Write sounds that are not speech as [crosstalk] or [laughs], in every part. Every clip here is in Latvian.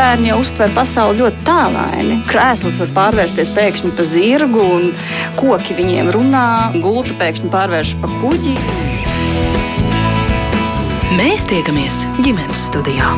bērni jau uztver pasauli ļoti tālaini. Krēsls var pārvērsties pēkšņi par zirgu, un koki viņiem runā, gulta pēkšņi pārvēršas par kuģi. Mēs tiekamies ģimenes studijā.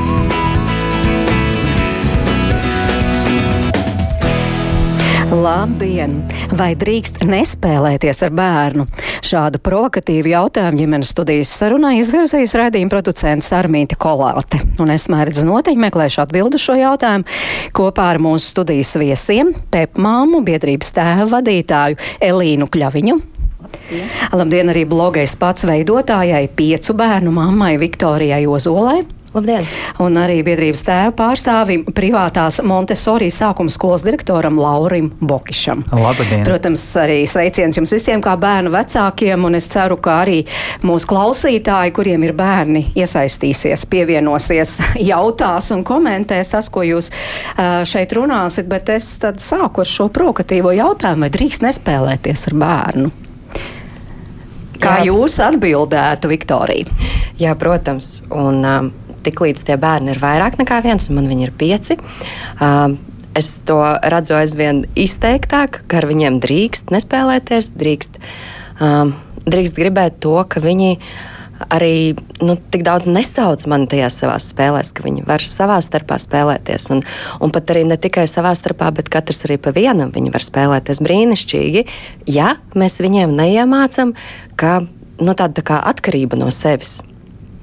Labdien! Vai drīkst nespēlēties ar bērnu? Šādu provokatīvu jautājumu ģimenes studijas sarunā izvirzījusi raidījuma producents Armīti Kolāte. Un es mērdzu noteikti meklēšu atbildu šo jautājumu kopā ar mūsu studijas viesiem - Pepmāmu, biedrības tēva vadītāju Elīnu Kļaviņu. Labdien. Labdien arī blogais pats veidotājai, piecu bērnu mammai Viktorijai Ozolai. Labdien! Un arī biedrības tēva pārstāvim privātās Montesori sākuma skolas direktoram Laurim Bokišam. Labdien! Protams, arī sveiciens jums visiem kā bērnu vecākiem, un es ceru, ka arī mūsu klausītāji, kuriem ir bērni, iesaistīsies, pievienosies, [laughs] jautās un komentēs tas, ko jūs šeit runāsiet, bet es tad sāku ar šo provokatīvo jautājumu, vai drīkst nespēlēties ar bērnu? Kā Jā. jūs atbildētu, Viktorija? Jā, protams. Un, um, tiklīdz tie bērni ir vairāk nekā viens, un man viņi ir pieci. Um, es to redzu aizvien izteiktāk, ka ar viņiem drīkst nespēlēties, drīkst, um, drīkst gribēt to, ka viņi arī nu, tik daudz nesauc mani tajās savās spēlēs, ka viņi var savā starpā spēlēties. Un, un pat arī ne tikai savā starpā, bet katrs arī pa vienam viņi var spēlēties brīnišķīgi, ja mēs viņiem neiemācam, ka nu, tāda tā kā atkarība no sevis.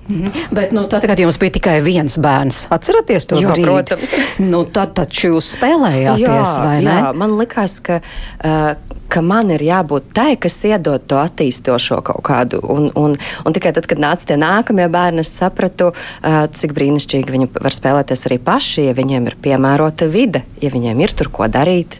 Mm -hmm. Bet nu, tad, kad jums bija tikai viens bērns, atceraties to brīdi? Protams. nu, tad taču jūs spēlējāties, jā, vai ne? Jā, man likās, ka. Uh, ka man ir jābūt tai, kas iedod to attīstošo kaut kādu. Un, un, un tikai tad, kad nāca tie nākamie bērni, es sapratu, uh, cik brīnišķīgi viņi var spēlēties arī paši, ja viņiem ir piemērota vide, ja viņiem ir tur ko darīt.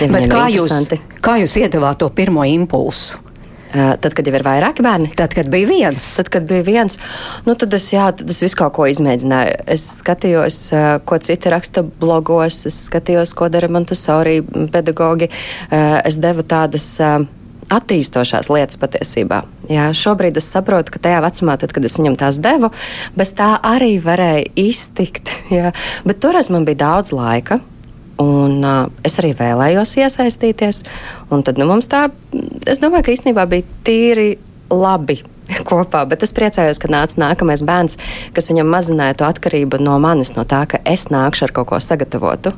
Ja kā jūs, kā jūs iedavāt to pirmo impulsu? Eh, tad, kad jau ir vairāki bērni? Tad, kad bija viens. Tad, kad bija viens, nu, tad es, jā, tad es visu kaut ko izmēģināju. Es skatījos, eh, ko citi raksta blogos, es skatījos, ko dara Montesori pedagogi. Eh, es devu tādas attīstošās lietas patiesībā. Jā, šobrīd es saprotu, ka tajā vecumā, tad, kad es viņam tās devu, bez tā arī varēja iztikt. [laughs] Jā. Bet toreiz man bija daudz laika. Un, uh, es arī vēlējos iesaistīties. Tad nu, tā, es domāju, ka īstenībā bija tīri labi [laughs] kopā, bet es priecājos, ka nāca nākamais bērns, kas viņam mazināja to atkarību no manis, no tā, ka es nākšu ar kaut ko sagatavotu.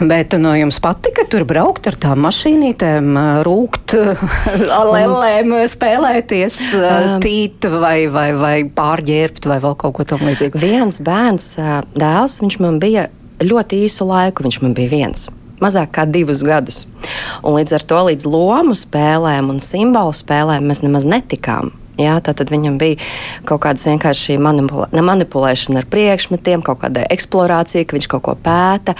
Bet no jums patika tur braukt ar tām mašīnītēm, rūkt, [laughs] lēlēm, spēlēties, tīt vai, vai, vai pārģērbt vai vēl kaut ko tam līdzīgu? Viens bērns, dēls, viņš man bija ļoti īsu laiku viņš man bija viens. Mazāk kā divus gadus. Un līdz ar to līdz lomu spēlēm un simbolu spēlēm mēs nemaz netikām. Jā, tad viņam bija kaut kāda vienkārši manipulē, manipulēšana ar priekšmetiem, kaut kāda eksplorācija, ka viņš kaut ko pēta.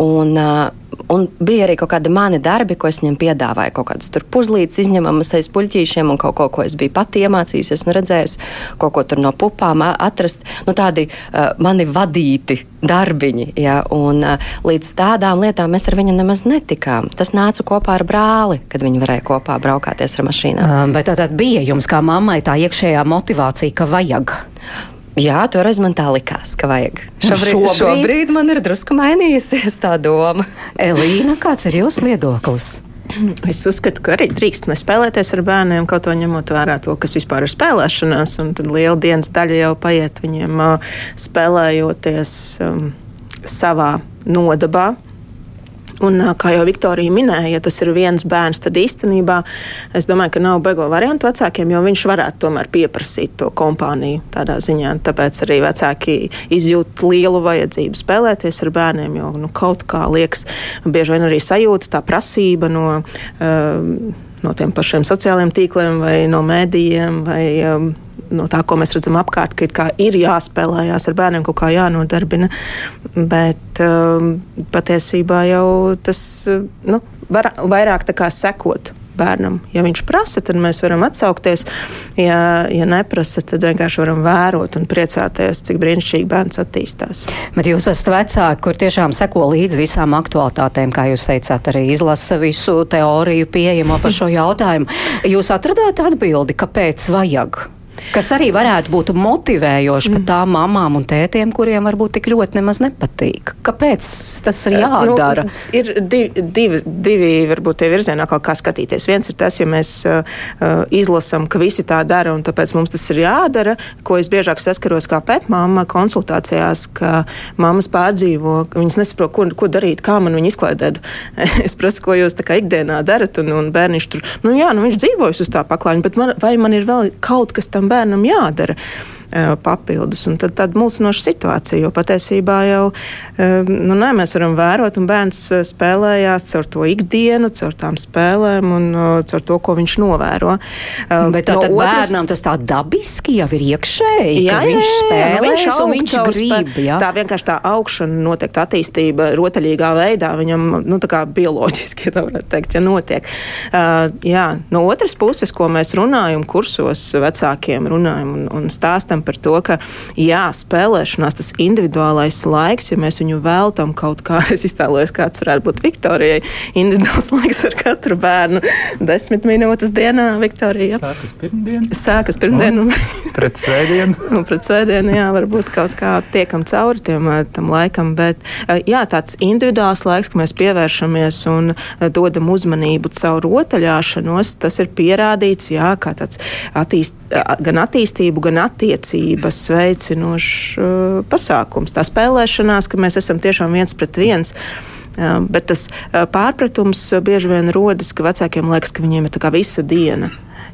Un, uh, Un bija arī kaut kādi mani darbi, ko es viņam piedāvāju. Kaut kādus tur puzlītes izņemamas aiz puļķīšiem, un kaut ko, ko es biju pati iemācījusies un redzējusi, kaut ko tur no pupām atrast. Nu, tādi uh, mani vadīti darbiņi. Ja, un, uh, līdz tādām lietām mēs ar viņu nemaz netikām. Tas nāca kopā ar brāli, kad viņi varēja kopā braukāties ar mašīnām. Um, bet tā tad bija jums kā mammai tā iekšējā motivācija, ka vajag. Jā, toreiz man tā likās, ka vajag. Šobrīd, šobrīd? šobrīd man ir drusku mainījusies tā doma. Elīna, kāds ir jūsu viedoklis? Es uzskatu, ka arī drīkst nespēlēties ar bērniem, kaut ko ņemot vērā to, kas vispār ir spēlēšanās. Tad liela dienas daļa jau paiet viņiem spēlējoties um, savā nodabā. Un, kā jau Viktorija minēja, ja tas ir viens bērns, tad īstenībā es domāju, ka nav beigo variantu vecākiem, jo viņš varētu tomēr pieprasīt to kompāniju tādā ziņā. Tāpēc arī vecāki izjūt lielu vajadzību spēlēties ar bērniem, jo nu, kaut kā liekas, bieži vien arī sajūta tā prasība no. Uh, no tiem pašiem sociālajiem tīkliem, vai no mēdījiem, vai um, no tā, ko mēs redzam apkārt, ka ir jāspēlējās ar bērniem, kaut kā jānodarbina. Bet um, patiesībā jau tas nu, var, vairāk sekot bērnam. Ja viņš prasa, tad mēs varam atsaukties. Ja, ja neprasa, tad vienkārši varam vērot un priecāties, cik brīnišķīgi bērns attīstās. Bet jūs esat vecāki, kur tiešām seko līdzi visām aktualitātēm, kā jūs teicāt, arī izlasa visu teoriju pieejamo par šo jautājumu. Jūs atradāt atbildi, kāpēc vajag? Kas arī varētu būt motivējoši mm. pat tām mamām un tētiem, kuriem varbūt tik ļoti nemaz nepatīk. Kāpēc tas ir jādara? Nu, ir divi, divi, divi varbūt tie virzienā kaut kā skatīties. Viens ir tas, ja mēs uh, izlasam, ka visi tā dara un tāpēc mums tas ir jādara, ko es biežāk saskaros kā pētmāma konsultācijās, ka mammas pārdzīvo, viņas nesaprot, ko, ko darīt, kā man viņu izklaidēt. [laughs] es prasu, ko jūs tā kā ikdienā darat, un, un bērniņš tur, nu jā, nu viņš dzīvojas uz tā paklājiņa, bet man, vai man ir vēl kaut kas tam bērnam jādara? papildus. Un tad, tad mulsinoša situācija, jo patiesībā jau nu, nē, mēs varam vērot, un bērns spēlējās caur to ikdienu, caur tām spēlēm un caur to, ko viņš novēro. Bet tā no tad otras... bērnam tas tā dabiski jau ir iekšēji, jā, jā, viņš spēlēs jā, viņš un viņš grib. Jā. Tā vienkārši tā augšana noteikti attīstība rotaļīgā veidā viņam, nu tā kā bioloģiski, ja tā varētu teikt, ja notiek. Uh, jā, no otras puses, ko mēs runājam kursos vecākiem runājam un, un stāstam, par to, ka jā, spēlēšanās tas individuālais laiks, ja mēs viņu veltam kaut kā, [laughs] es iztēlojos, kāds varētu būt Viktorijai, individuāls laiks ar katru bērnu. Desmit minūtes dienā Viktorija. Sākas pirmdien. Sākas pirmdien. Un, pret svētdienu. [laughs] un pret svētdienu, jā, varbūt kaut kā tiekam cauri tiem, tam laikam, bet jā, tāds individuāls laiks, ka mēs pievēršamies un dodam uzmanību caur rotaļāšanos, tas ir pierādīts, jā, kā tāds attīst, gan attīstību, gan attiecības veicinošs uh, pasākums. Tā spēlēšanās, ka mēs esam tiešām viens pret viens. Uh, bet tas uh, pārpratums bieži vien rodas, ka vecākiem liekas, ka viņiem ir visa diena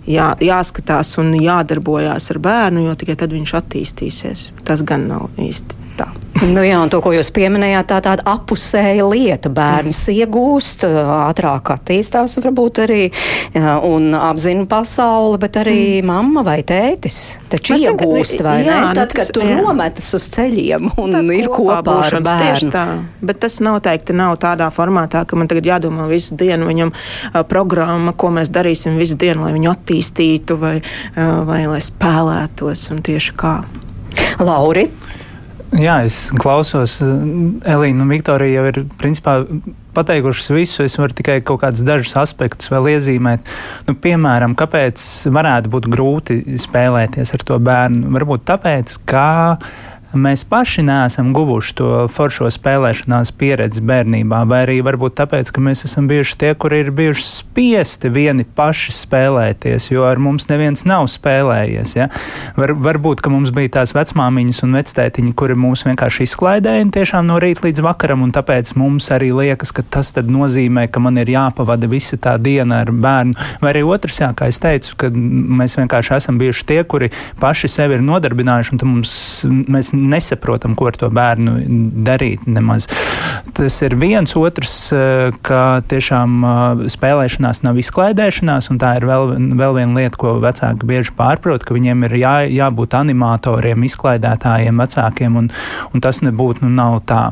jā, jāskatās un jādarbojās ar bērnu, jo tikai tad viņš attīstīsies. Tas gan nav īsti tā. Nu jā, un to, ko jūs pieminējāt, tā tāda apusēja lieta. Bērns mm. iegūst, ātrāk attīstās varbūt arī jā, un apzina pasauli, bet arī mm. mamma vai tētis taču Mēs iegūst, vai jā, ne? Tad, kad tu jā. nometas uz ceļiem un Tāds ir kopā, kopā ar bērnu. Tā, bet tas noteikti nav tādā formātā, ka man tagad jādomā visu dienu viņam uh, programma, ko mēs darīsim visu dienu, lai viņu attīstītu vai, uh, vai lai spēlētos un tieši kā. Lauri, Jā, es klausos. Elīna un Viktorija jau ir principā pateikušas visu. Es varu tikai kaut kādus dažus aspektus vēl iezīmēt. Nu, piemēram, kāpēc varētu būt grūti spēlēties ar to bērnu? Varbūt tāpēc, ka mēs paši neesam guvuši to foršo spēlēšanās pieredzi bērnībā, vai arī varbūt tāpēc, ka mēs esam bijuši tie, kuri ir bijuši spiesti vieni paši spēlēties, jo ar mums neviens nav spēlējies. Ja? Var, varbūt, ka mums bija tās vecmāmiņas un vectētiņi, kuri mūs vienkārši izklaidēja tiešām no rīta līdz vakaram, un tāpēc mums arī liekas, ka tas nozīmē, ka man ir jāpavada visa tā diena ar bērnu. Vai arī otrs, jā, kā es teicu, ka mēs vienkārši esam bijuši tie, kuri paši sevi ir nodarbinājuši, un mums, mēs nesaprotam, ko ar to bērnu darīt nemaz. Tas ir viens, otrs, eh, ka tiešām eh, spēlēšanās nav izklaidēšanās, un tā ir vēl, vēl viena lieta, ko vecāki bieži pārprot, ka viņiem ir jā, jābūt animatoriem, izklaidētājiem, vecākiem, un, un tas nebūtu nu, nav tā.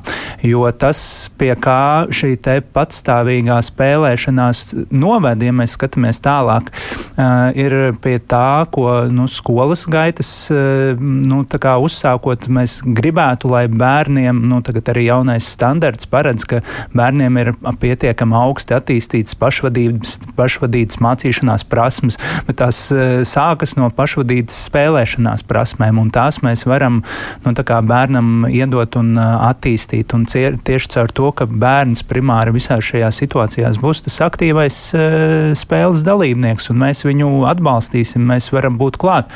Jo tas, pie kā šī patstāvīgā spēlēšanās noved, ja mēs skatāmies tālāk, uh, ir pie tā, ko nu, skolas gaitas nu, uzsākot, mēs gribētu, lai bērniem, nu, tagad arī jaunais standarts paredz, ka bērniem ir pietiekami augsti attīstītas pašvadības, pašvadītas mācīšanās prasmes, bet tās e, sākas no pašvadītas spēlēšanās prasmēm, un tās mēs varam nu, bērnam iedot un e, attīstīt. Un cie, tieši caur to, ka bērns primāri visā šajā situācijās būs tas aktīvais uh, spēles dalībnieks, un mēs viņu atbalstīsim, mēs varam būt klāt.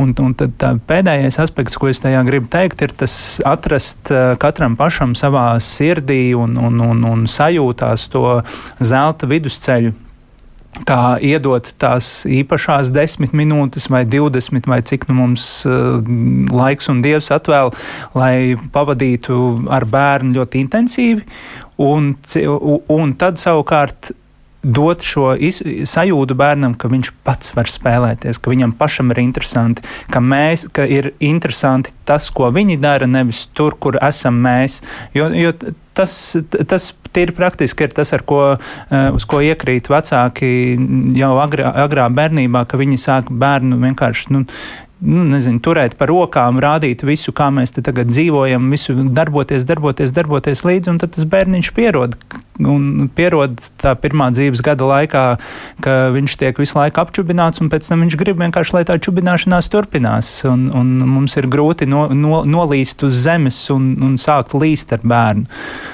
Un, un tad pēdējais aspekts, ko es tajā gribu teikt, ir tas atrast eh, katram pašam savā sirdī un, un, un, un sajūtās to zelta vidusceļu. Kā iedot tās īpašās desmit minūtes vai divdesmit, vai cik nu mums uh, laiks un dievs atvēl, lai pavadītu ar bērnu ļoti intensīvi, un, un tad savukārt dot šo iz, sajūtu bērnam, ka viņš pats var spēlēties, ka viņam pašam ir interesanti, ka, mēs, ka ir interesanti tas, ko viņi dara, nevis tur, kur esam mēs. Jo, jo tas, tas tīri praktiski ir tas, ko, eh, uz ko iekrīt vecāki jau agrā, agrā bērnībā, ka viņi sāk bērnu vienkārši. Nu, nu, nezinu, turēt par rokām, rādīt visu, kā mēs te tagad dzīvojam, visu darboties, darboties, darboties līdzi, un tad tas bērniņš pierod, un pierod tā pirmā dzīves gada laikā, ka viņš tiek visu laiku apčubināts, un pēc tam viņš grib vienkārši, lai tā čubināšanās turpinās. Un, un mums ir grūti no, no, nolīst uz zemes un, un sākt līst ar bērnu.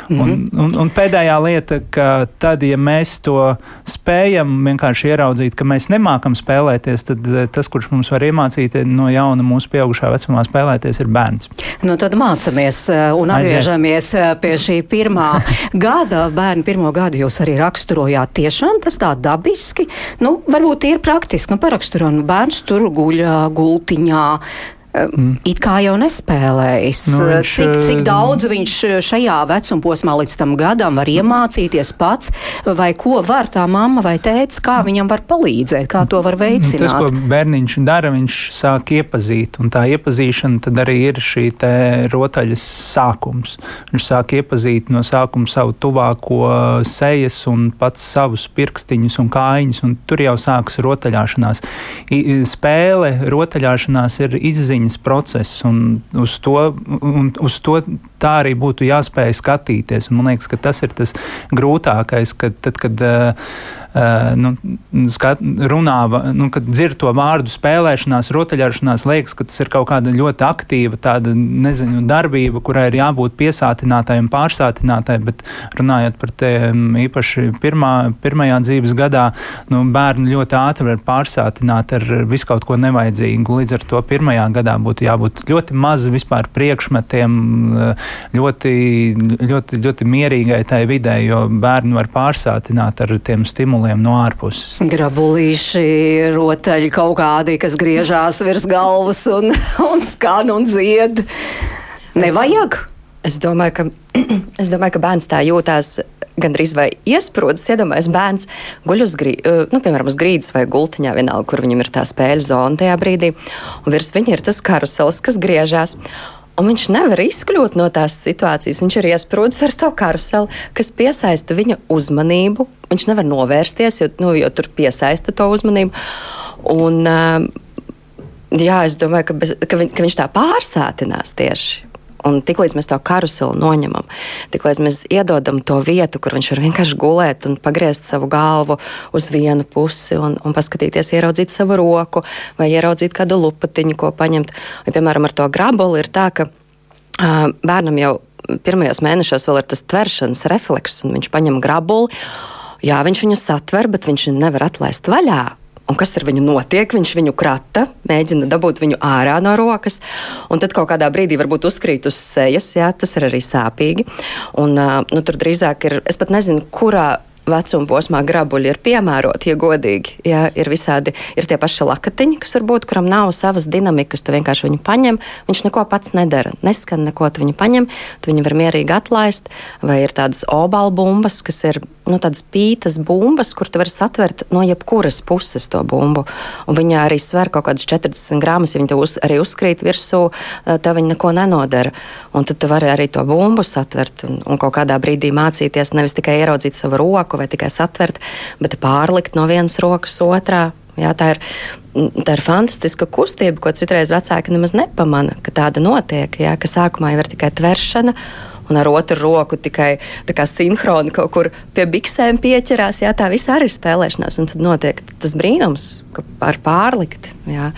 Mm -hmm. un, un, un pēdējā lieta, ka tad, ja mēs to spējam vienkārši ieraudzīt, ka mēs nemākam spēlēties, tad eh, tas, kurš mums var iemācīt no jauna mūsu pieaugušā vecumā spēlēties, ir bērns. Nu, tad mācāmies eh, un atgriežamies eh, pie šī pirmā [laughs] gada. Bērnu pirmo gadu jūs arī raksturojāt. Tiešām tas tā dabiski, nu, varbūt ir praktiski. Nu, paraksturojot, nu, bērns tur guļ gultiņā. Mm. It kā jau nespēlējis. Nu, viņš, cik, cik daudz viņš šajā vecuma posmā līdz tam gadam var iemācīties pats, vai ko var tā mamma vai tēvs, kā viņam var palīdzēt, kā to var veicināt? Tas, ko bērniņš dara, viņš sāk iepazīt, un tā iepazīšana tad arī ir šī rotaļas sākums. Viņš sāk iepazīt no sākuma savu tuvāko sejas un pats savus pirkstiņus un kājiņus, un tur jau sākas rotaļāšanās. Spēle rotaļāšanās ir izziņa apziņas process, un uz to, un uz to tā arī būtu jāspēj skatīties. Un man liekas, ka tas ir tas grūtākais, kad, tad, kad uh, nu, skat, runā, nu, kad dzird to vārdu spēlēšanās, rotaļāšanās, liekas, ka tas ir kaut kāda ļoti aktīva tāda, nezinu, darbība, kurai ir jābūt piesātinātai un pārsātinātai, bet runājot par tiem īpaši pirmā, pirmajā dzīves gadā, nu, bērni ļoti ātri var pārsātināt ar visu kaut ko nevajadzīgu. Līdz ar to pirmajā gadā būtu jābūt ļoti maz vispār priekšmetiem, ļoti, ļoti, ļoti mierīgai tai vidē, jo bērni var pārsātināt ar tiem stimuliem stimuliem no ārpuses. Grabulīši, rotaļi kaut kādi, kas griežās virs galvas un, un skan un dzied. Nevajag? Es, es, domāju, ka, [clears throat] es domāju, ka bērns tā jūtās gandrīz vai iesprūdis. Iedomājieties, bērns guļ uz, grī, nu, piemēram, uz grīdas vai gultiņā, vienalga, kur viņam ir tā spēļu zona tajā brīdī, un virs viņa ir tas karusels, kas griežās. Un viņš nevar izkļūt no tās situācijas. Viņš ir iesprūdis ar to karuseli, kas piesaista viņa uzmanību. Viņš nevar novērsties, jo, nu, jo tur piesaista to uzmanību. Un, jā, es domāju, ka, bez, ka, viņ, ka viņš tā pārsātinās tieši. Un tiklīdz mēs to karuseli noņemam, tiklīdz mēs iedodam to vietu, kur viņš var vienkārši gulēt un pagriezt savu galvu uz vienu pusi un, un paskatīties, ieraudzīt savu roku vai ieraudzīt kādu lupatiņu, ko paņemt. Vai, piemēram, ar to grabuli ir tā, ka uh, bērnam jau pirmajos mēnešos vēl ir tas tveršanas refleks, un viņš paņem grabuli. Jā, viņš viņu satver, bet viņš nevar atlaist vaļā. Un kas ar viņu notiek? Viņš viņu krata, mēģina dabūt viņu ārā no rokas, un tad kaut kādā brīdī varbūt uzkrīt uz sejas. Jā, tas ir arī sāpīgi. Un, nu, tur drīzāk ir, es pat nezinu, kurā vecuma posmā grabuļi ir piemēroti, ja godīgi. Ja, ir visādi, ir tie paši lakatiņi, kas varbūt, kuram nav savas dinamikas, tu vienkārši viņu paņem, viņš neko pats nedara, neskan neko, tu viņu paņem, tu viņu var mierīgi atlaist, vai ir tādas obalu bumbas, kas ir, nu, tādas pītas bumbas, kur tu vari satvert no jebkuras puses to bumbu, un viņa arī sver kaut kādas 40 grāmas, ja viņa uz, arī uzkrīt virsū, tev viņa neko nenodara, un tad tu vari arī to bumbu satvert, un, un kaut kādā brīdī mācīties nevis tikai ieraudzīt savu roku, vai tikai satvert, bet pārlikt no vienas rokas otrā. Jā, tā, ir, tā ir fantastiska kustība, ko citreiz vecāki nemaz nepamana, ka tāda notiek. Jā, ka sākumā jau ir tikai tveršana, un ar otru roku tikai sinhroni kaut kur pie biksēm pieķerās. Jā, tā viss arī ir spēlēšanās, un tad notiek tas brīnums, ka var pārlikt. Jā,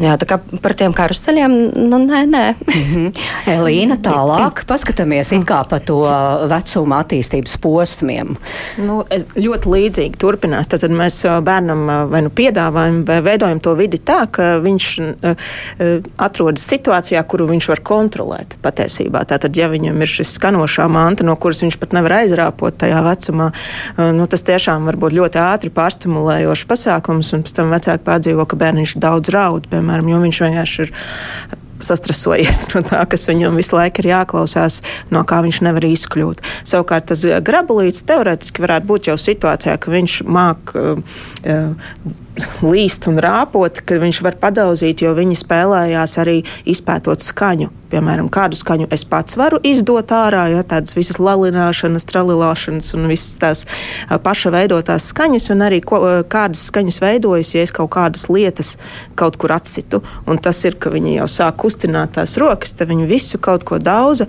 jā tā kā par tiem karuseļiem, nu nē, nē. Mm -hmm. Elīna, tālāk paskatāmies it kā pa to vecuma attīstības posmiem. Nu, ļoti līdzīgi turpinās. Tad mēs bērnam vai nu piedāvājam, vai veidojam to vidi tā, ka viņš atrodas situācijā, kuru viņš var kontrolēt patiesībā. Tātad, ja viņam ir šis skanošā manta, no kuras viņš pat nevar aizrāpot tajā vecumā, uh, nu, tas tiešām var būt ļoti ātri pārstimulējošs pasākums, un pēc tam vecāki pārdzīvo, ka bērniņš daudz raud, piemēram, jo viņš vienkārši ir sastrasojies [laughs] no tā, kas viņam visu laiku ir jāklausās, no kā viņš nevar izkļūt. Savukārt tas grabulīts teorētiski varētu būt jau situācijā, ka viņš māk uh, uh, līst un rāpot, ka viņš var padauzīt, jo viņi spēlējās arī izpētot skaņu. Piemēram, kādu skaņu es pats varu izdot ārā, ja tādas visas lalināšanas, tralilāšanas un visas tās paša veidotās skaņas, un arī ko, kādas skaņas veidojas, ja es kaut kādas lietas kaut kur atsitu. Un tas ir, ka viņi jau sāk kustināt tās rokas, tad viņi visu kaut ko daudz.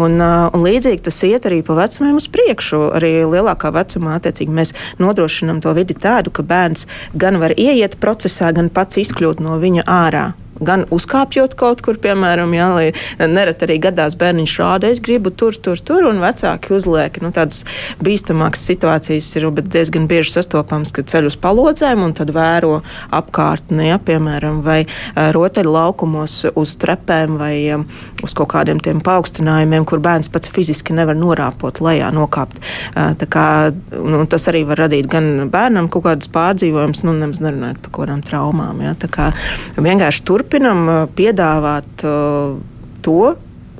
Un, un līdzīgi tas iet arī pa vecumiem uz priekšu. Arī lielākā vecumā attiecīgi mēs nodrošinām to vidi tādu, ka bērns gan var ieiet procesā, gan pats izkļūt no viņa ārā gan uzkāpjot kaut kur, piemēram, jā, lai nereti arī gadās bērniņš rāda, es gribu tur, tur, tur, un vecāki uzliek. Nu, tādas bīstamākas situācijas ir diezgan bieži sastopams, kad ceļ uz palodzēm un tad vēro apkārtni, ja, piemēram, vai rotaļu laukumos uz trepēm vai um, uz kaut kādiem tiem paaugstinājumiem, kur bērns pats fiziski nevar norāpot lejā, nokāpt. Tā kā, nu, tas arī var radīt gan bērnam kaut kādas pārdzīvojumus, nu, nemaz nerunājot par kaut kādām traumām. Ja. Tā kā vienkārši turpināt turpinam uh, piedāvāt uh, to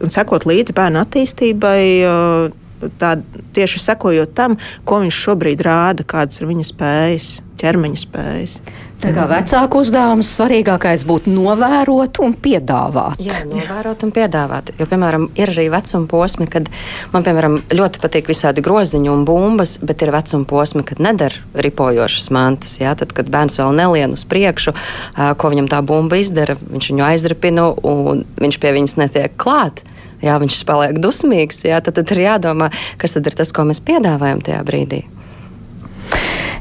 un sekot līdzi bērnu attīstībai. Uh, tā, tieši sekojot tam, ko viņš šobrīd rāda, kādas ir viņa spējas, ķermeņa spējas. Tā kā vecāku uzdevums svarīgākais būtu novērot un piedāvāt. Jā, novērot un piedāvāt. Jo, piemēram, ir arī vecuma posmi, kad man, piemēram, ļoti patīk visādi groziņi un bumbas, bet ir vecuma posmi, kad nedara ripojošas mantas. Jā, tad, kad bērns vēl nelien uz priekšu, ko viņam tā bumba izdara, viņš viņu aizripina un viņš pie viņas netiek klāt. Jā, viņš paliek dusmīgs. Jā, tad, tad ir jādomā, kas tad ir tas, ko mēs piedāvājam tajā brīdī.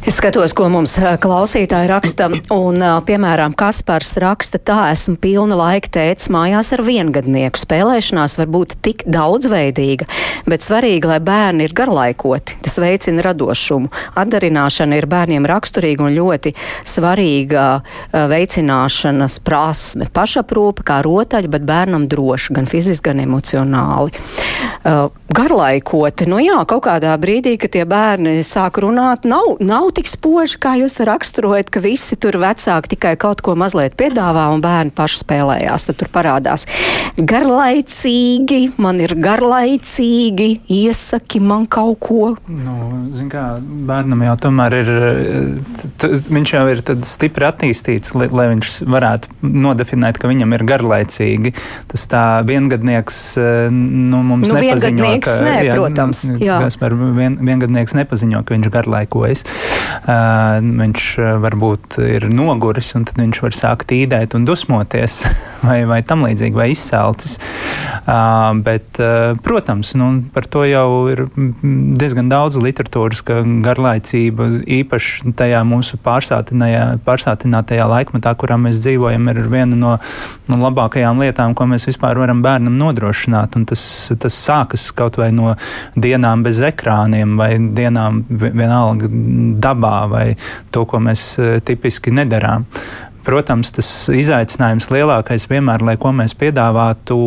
Es skatos, ko mums klausītāji raksta, un, piemēram, Kaspars raksta, tā esmu pilna laika tēts mājās ar viengadnieku. Spēlēšanās var būt tik daudzveidīga, bet svarīgi, lai bērni ir garlaikoti. Tas veicina radošumu. Atdarināšana ir bērniem raksturīga un ļoti svarīga veicināšanas prasme. Pašaprūpe kā rotaļa, bet bērnam droši, gan fiziski, gan emocionāli. Garlaikoti, nu jā, kaut kādā brīdī, kad tie bērni sāk runāt, nav, nav tik spoži, kā jūs te raksturojat, ka visi tur vecāki tikai kaut ko mazliet piedāvā un bērni paši spēlējās. Tad tur parādās garlaicīgi, man ir garlaicīgi, iesaki man kaut ko. Nu, zin kā, bērnam jau tomēr ir, viņš jau ir stipri attīstīts, lai, lai viņš varētu nodefinēt, ka viņam ir garlaicīgi. Tas tā viengadnieks, nu, mums nu, nepaziņo, ka, nē, jā, protams, jā. Gaspar, vien, viengadnieks nepaziņo, ka viņš garlaikojas. Viņš varbūt ir noguris, un tad viņš var sākt īdēt un dusmoties, [laughs] vai, vai tam līdzīgi, vai izsalcis. Bet, protams, nu, par to jau ir diezgan daudz literatūras, ka garlaicība īpaši tajā mūsu pārsātinātajā laikmetā, kurā mēs dzīvojam, ir viena no, no labākajām lietām, ko mēs vispār varam bērnam nodrošināt. Tas, tas sākas kaut vai no dienām bez ekrāniem vai dienām vienalga dabā vai to, ko mēs eh, tipiski nedarām. Protams, tas izaicinājums lielākais vienmēr, lai ko mēs piedāvātu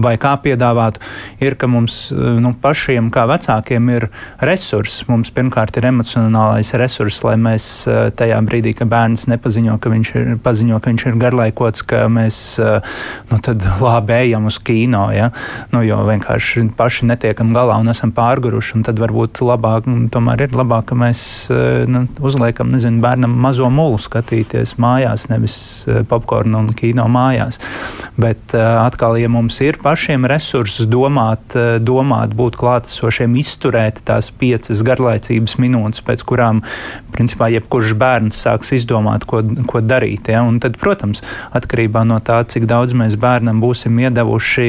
vai kā piedāvātu, ir, ka mums nu, pašiem, kā vecākiem, ir resursi. Mums pirmkārt ir emocionālais resurs, lai mēs eh, tajā brīdī, kad bērns nepaziņo, ka viņš ir, paziņo, ka viņš ir garlaikots, ka mēs eh, nu, labi ejam uz kino, ja? nu, jo vienkārši paši netiekam galā un esam pārguruši. Un tad varbūt labāk, tomēr ir labāk, ka mēs eh, nu, uzliekam nezinu, bērnam mazo mulu skatīties mājās nevis eh, popkornu un kino mājās. Bet eh, atkal, ja mums ir pašiem resursus domāt, eh, domāt būt klātesošiem, izturēt tās piecas garlaicības minūtes, pēc kurām, principā, jebkurš bērns sāks izdomāt, ko, ko darīt. Ja? Un tad, protams, atkarībā no tā, cik daudz mēs bērnam būsim iedavuši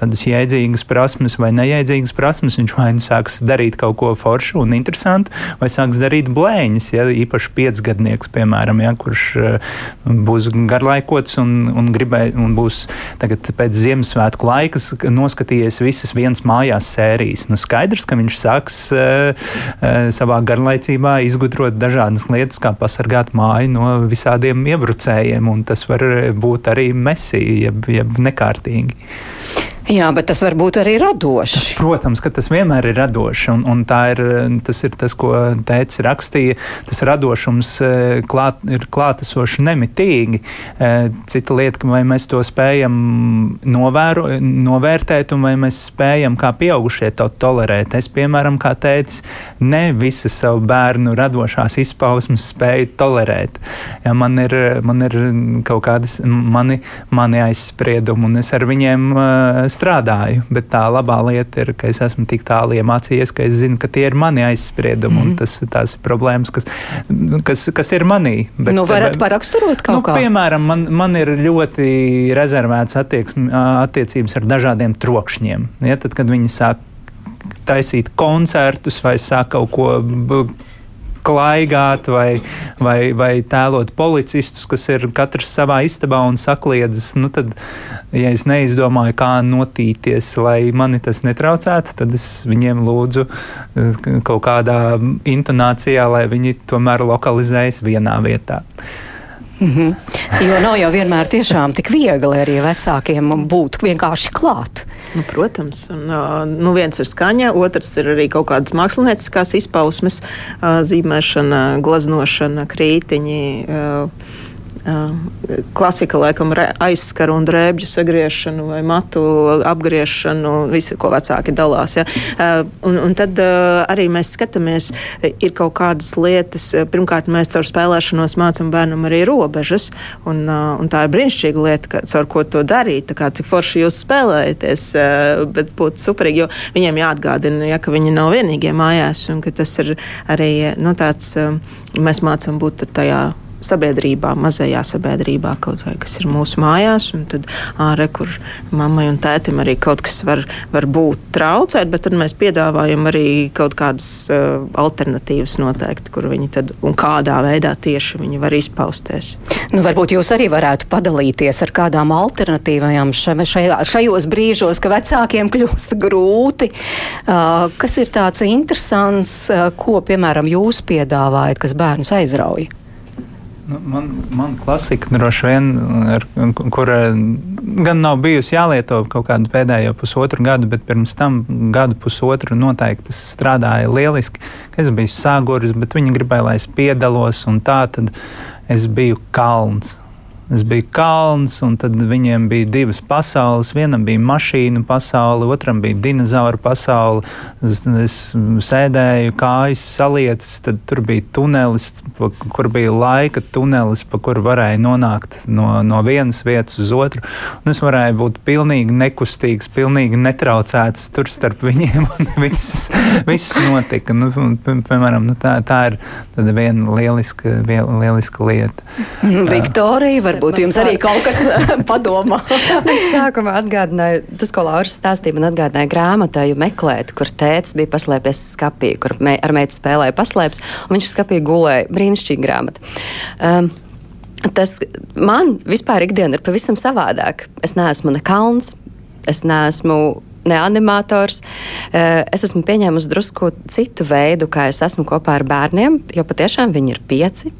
tādas jēdzīgas prasmes vai nejēdzīgas prasmes, viņš vai nu sāks darīt kaut ko foršu un interesantu, vai sāks darīt blēņas, ja īpaši piecgadnieks, piemēram, ja, kurš būs garlaikots un, un, gribēja, un būs tagad pēc Ziemassvētku laikas noskatījies visas vienas mājās sērijas. Nu, skaidrs, ka viņš sāks uh, uh, savā garlaicībā izgudrot dažādas lietas, kā pasargāt māju no visādiem iebrucējiem, un tas var būt arī mesī, jeb, jeb nekārtīgi. Jā, bet tas var būt arī radošs. Tas, protams, ka tas vienmēr ir radošs, un, un ir tas, ir tas ko teicis rakstīja. Tas radošums eh, klāt, ir klātesoši nemitīgi. Eh, cita lieta, vai mēs to spējam novēro, novērtēt, un vai mēs spējam kā pieaugušie to tolerēt. Es, piemēram, kā teicis, ne visas savu bērnu radošās izpausmes spēju tolerēt. Ja man, ir, man ir kaut kādas mani, mani aizspriedumi, un es ar viņiem uh, strādāju. Bet tā labā lieta ir, ka es esmu tik tālu iemācījies, ka es zinu, ka tie ir mani aizspriedumi, mm -hmm. un mhm. tas, tās ir problēmas, kas, kas, kas ir manī. Bet, nu, varat paraksturot kaut nu, kā? Piemēram, man, man ir ļoti rezervēts attiecības ar dažādiem trokšņiem. Ja, tad, kad viņi sāk taisīt koncertus vai sāk kaut ko klaigāt vai, vai, vai tēlot policistus, kas ir katrs savā istabā un sakliedzas. Nu, tad, ja es neizdomāju, kā notīties, lai mani tas netraucētu, tad es viņiem lūdzu eh, kaut kādā intonācijā, lai viņi tomēr lokalizējas vienā vietā. Mm -hmm. Jo nav jau vienmēr tiešām tik viegli arī vecākiem būt vienkārši klāt. Nu, protams, un, nu, viens ir skaņa, otrs ir arī kaut kādas mākslinieckās izpausmes, zīmēšana, glaznošana, krītiņi Klasika laikam aizskara un drēbju sagriešanu vai matu apgriešanu, visu, ko vecāki dalās. Ja. Un, un tad arī mēs skatāmies, ir kaut kādas lietas. Pirmkārt, mēs caur spēlēšanos mācām bērnam arī robežas, un, un tā ir brīnišķīga lieta, caur ko to darīt. Kā, cik forši jūs spēlējaties, bet būtu superīgi, jo viņiem jāatgādina, ja, ka viņi nav vienīgie mājās, un ka tas ir arī nu, tāds, mēs mācām būt tajā sabiedrībā, mazajā sabiedrībā, kaut vai kas ir mūsu mājās, un tad ārē, kur mammai un tētim arī kaut kas var, var būt traucēt, bet tad mēs piedāvājam arī kaut kādas uh, alternatīvas noteikti, kur viņi tad un kādā veidā tieši viņi var izpausties. Nu, varbūt jūs arī varētu padalīties ar kādām alternatīvām šajā, šajos brīžos, ka vecākiem kļūst grūti. Uh, kas ir tāds interesants, uh, ko, piemēram, jūs piedāvājat, kas bērnus aizrauja? Nu, man, man klasika droši vien, ar, kur gan nav bijusi jālieto kaut kādu pēdējo pusotru gadu, bet pirms tam gadu pusotru noteikti strādāja lieliski. Es biju sāguris, bet viņi gribēja, lai es piedalos, un tā tad es biju kalns. Es biju kalns, un tad viņiem bija divas pasaules. Vienam bija mašīnu pasaule, otram bija dinozauru pasaule. Es, es sēdēju, kājas salietas, tad tur bija tunelis, pa, kur bija laika tunelis, pa kuru varēja nonākt no, no vienas vietas uz otru. Un es varēju būt pilnīgi nekustīgs, pilnīgi netraucēts tur starp viņiem, un [laughs] viss, viss notika. Nu, piemēram, nu, tā, tā ir viena lieliska, lieliska lieta. [laughs] Viktorija, var varbūt jums sāk... arī kaut kas [laughs] eh, padomā. [laughs] Sākumā atgādināja, tas, ko Lauris stāstīja, man atgādināja grāmatāju meklēt, kur tēts bija paslēpies skapī, kur me, ar meitu spēlēja paslēpes, un viņš skapī gulēja. Brīnišķīga grāmata. Um, Tas man vispār ikdiena ir pavisam savādāk. Es neesmu ne kalns, es neesmu ne animators. Eh, es esmu pieņēmusi drusku citu veidu, kā es esmu kopā ar bērniem, jo patiešām viņi ir pieci.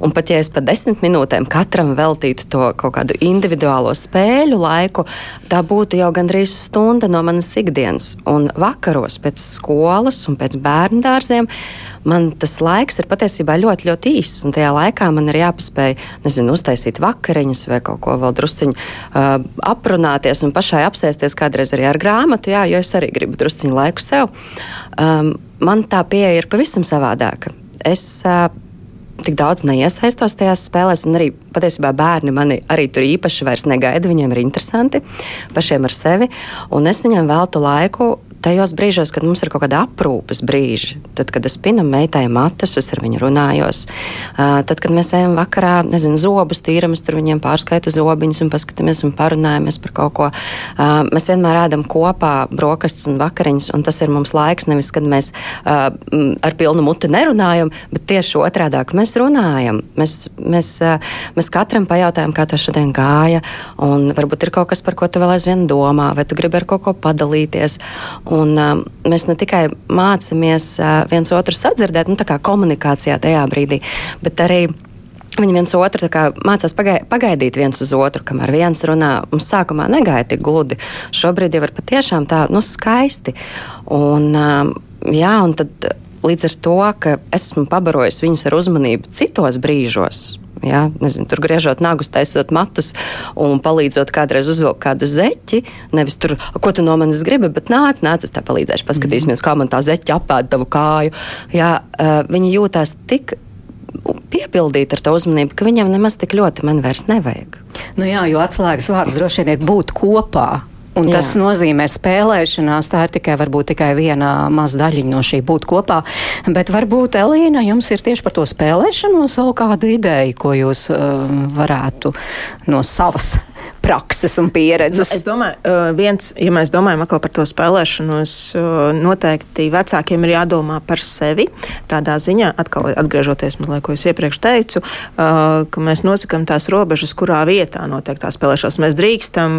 Un pat ja es pa desmit minūtēm katram veltītu to kaut kādu individuālo spēļu laiku, tā būtu jau gandrīz stunda no manas ikdienas. Un vakaros pēc skolas un pēc bērnu dārziem man tas laiks ir patiesībā ļoti, ļoti īss. Un tajā laikā man ir jāpaspēj, nezinu, uztaisīt vakariņas vai kaut ko vēl drusciņu uh, aprunāties un pašai apsēsties kādreiz arī ar grāmatu, jā, jo es arī gribu drusciņu laiku sev. Um, man tā pieeja ir pavisam savādāka. Es uh, tik daudz neiesaistos tajās spēlēs, un arī patiesībā bērni mani arī tur īpaši negaida. Viņiem ir interesanti pašiem ar sevi, un es viņiem veltu laiku tajos brīžos, kad mums ir kaut kāda aprūpes brīži, tad, kad es pinu meitai matus, es ar viņu runājos, tad, kad mēs ejam vakarā, nezinu, zobus tīram, es tur viņiem pārskaitu zobiņus un paskatāmies un parunājamies par kaut ko. Mēs vienmēr ēdam kopā brokastis un vakariņas, un tas ir mums laiks, nevis, kad mēs ar pilnu muti nerunājam, bet tieši otrādāk mēs runājam. Mēs, mēs, mēs katram pajautājam, kā tev šodien gāja, un varbūt ir kaut kas, par ko tu vēl aizvien domā, vai tu gribi ar kaut ko padalīties. Un, uh, mēs ne tikai mācāmies uh, viens otru sadzirdēt, nu, tā kā komunikācijā tajā brīdī, bet arī Viņi viens otru mācās pagai, pagaidīt viens uz otru, kamēr viens runā. Mums sākumā negaidīja tik gludi. Šobrīd jau ir patiešām tā, nu, skaisti. Un, um, jā, un tad līdz ar to, ka esmu pabarojis viņus ar uzmanību citos brīžos. Ja, nezinu, tur griežot nagus, taisot matus un palīdzot kādreiz uzvilkt kādu zeķi. Nevis tur, ko tu no manis gribi, bet nāc, nāc, es tā palīdzēšu. Paskatīsimies, kā man tā zeķa apēda tavu kāju. Ja, uh, viņi jūtās tik piepildīti ar to uzmanību, ka viņam nemaz tik ļoti man vairs nevajag. Nu jā, jo atslēgas vārds droši vien ir būt kopā. Un Jā. tas nozīmē spēlēšanās. Tā ir tikai, varbūt, tikai viena maza daļiņa no šī būt kopā. Bet varbūt, Elīna, jums ir tieši par to spēlēšanos vēl kāda ideja, ko jūs uh, varētu no savas prakses un pieredzes. Nu, es domāju, uh, viens, ja mēs domājam par to spēlēšanos, uh, noteikti vecākiem ir jādomā par sevi. Tādā ziņā, atkal atgriežoties mazliet, ko es iepriekš teicu, uh, ka mēs nosakām tās robežas, kurā vietā notiek tā spēlēšanās. Mēs drīkstam,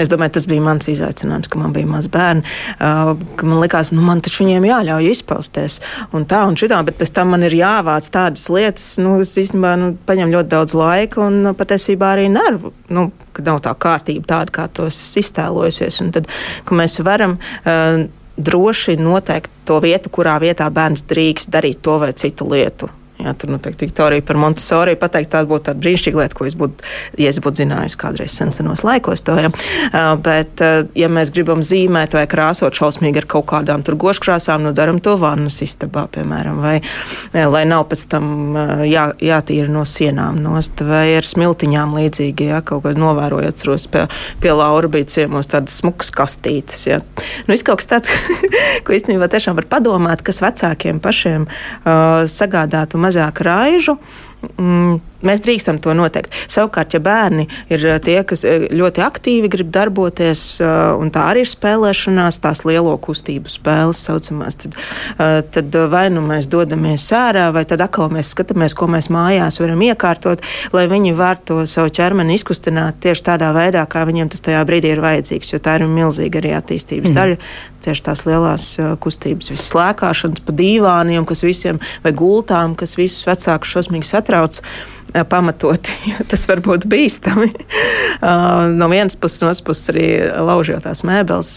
es domāju, tas bija mans izaicinājums, ka man bija maz bērni, ka man likās, nu man taču viņiem jāļauj izpausties un tā un šitā, bet pēc tam man ir jāvāc tādas lietas, nu, es īstenībā nu, paņem ļoti daudz laika un patiesībā arī nervu. Nu, ka nav tā kārtība tāda, kā tos iztēlojusies. Un tad, ka mēs varam uh, droši noteikt to vietu, kurā vietā bērns drīkst darīt to vai citu lietu. Jā, tur noteikti Viktorija par Montesori pateikt, tā būtu tāda brīnišķīga lieta, ko es būtu, ja es būtu zinājusi kādreiz senos laikos. To, ja. uh, bet, uh, ja mēs gribam zīmēt vai krāsot šausmīgi ar kaut kādām tur goškrāsām, nu daram to vannas istabā, piemēram, vai lai nav pēc tam uh, jā, jātīra no sienām nost, vai ar smiltiņām līdzīgi, ja kaut ko novērojot, atceros pie, pie Laura bija ciemos tādas smukas kastītes. Ja. Nu, viss kaut kas tāds, [laughs] ko īstenībā tiešām var padomāt, kas vecākiem pašiem uh, sagādātu mazāk raižu. Mm, mēs drīkstam to noteikt. Savukārt, ja bērni ir eh, tie, kas eh, ļoti aktīvi grib darboties, eh, un tā arī ir spēlēšanās, tās lielo kustību spēles, saucamās, tad, tad vai nu mēs dodamies ārā, vai tad atkal mēs skatāmies, ko mēs mājās varam iekārtot, lai viņi var to savu ķermeni izkustināt tieši tādā veidā, kā viņiem tas tajā brīdī ir vajadzīgs, jo tā ir milzīga arī attīstības mm. daļa. Tieši tās lielās kustības, visas lēkāšanas pa dīvāniem, kas visiem, vai gultām, kas visus vecākus šausmīgi satrauc. Pamatoti, [laughs] jo tas var būt bīstami. no vienas puses, no otras puses arī laužot tās mēbeles,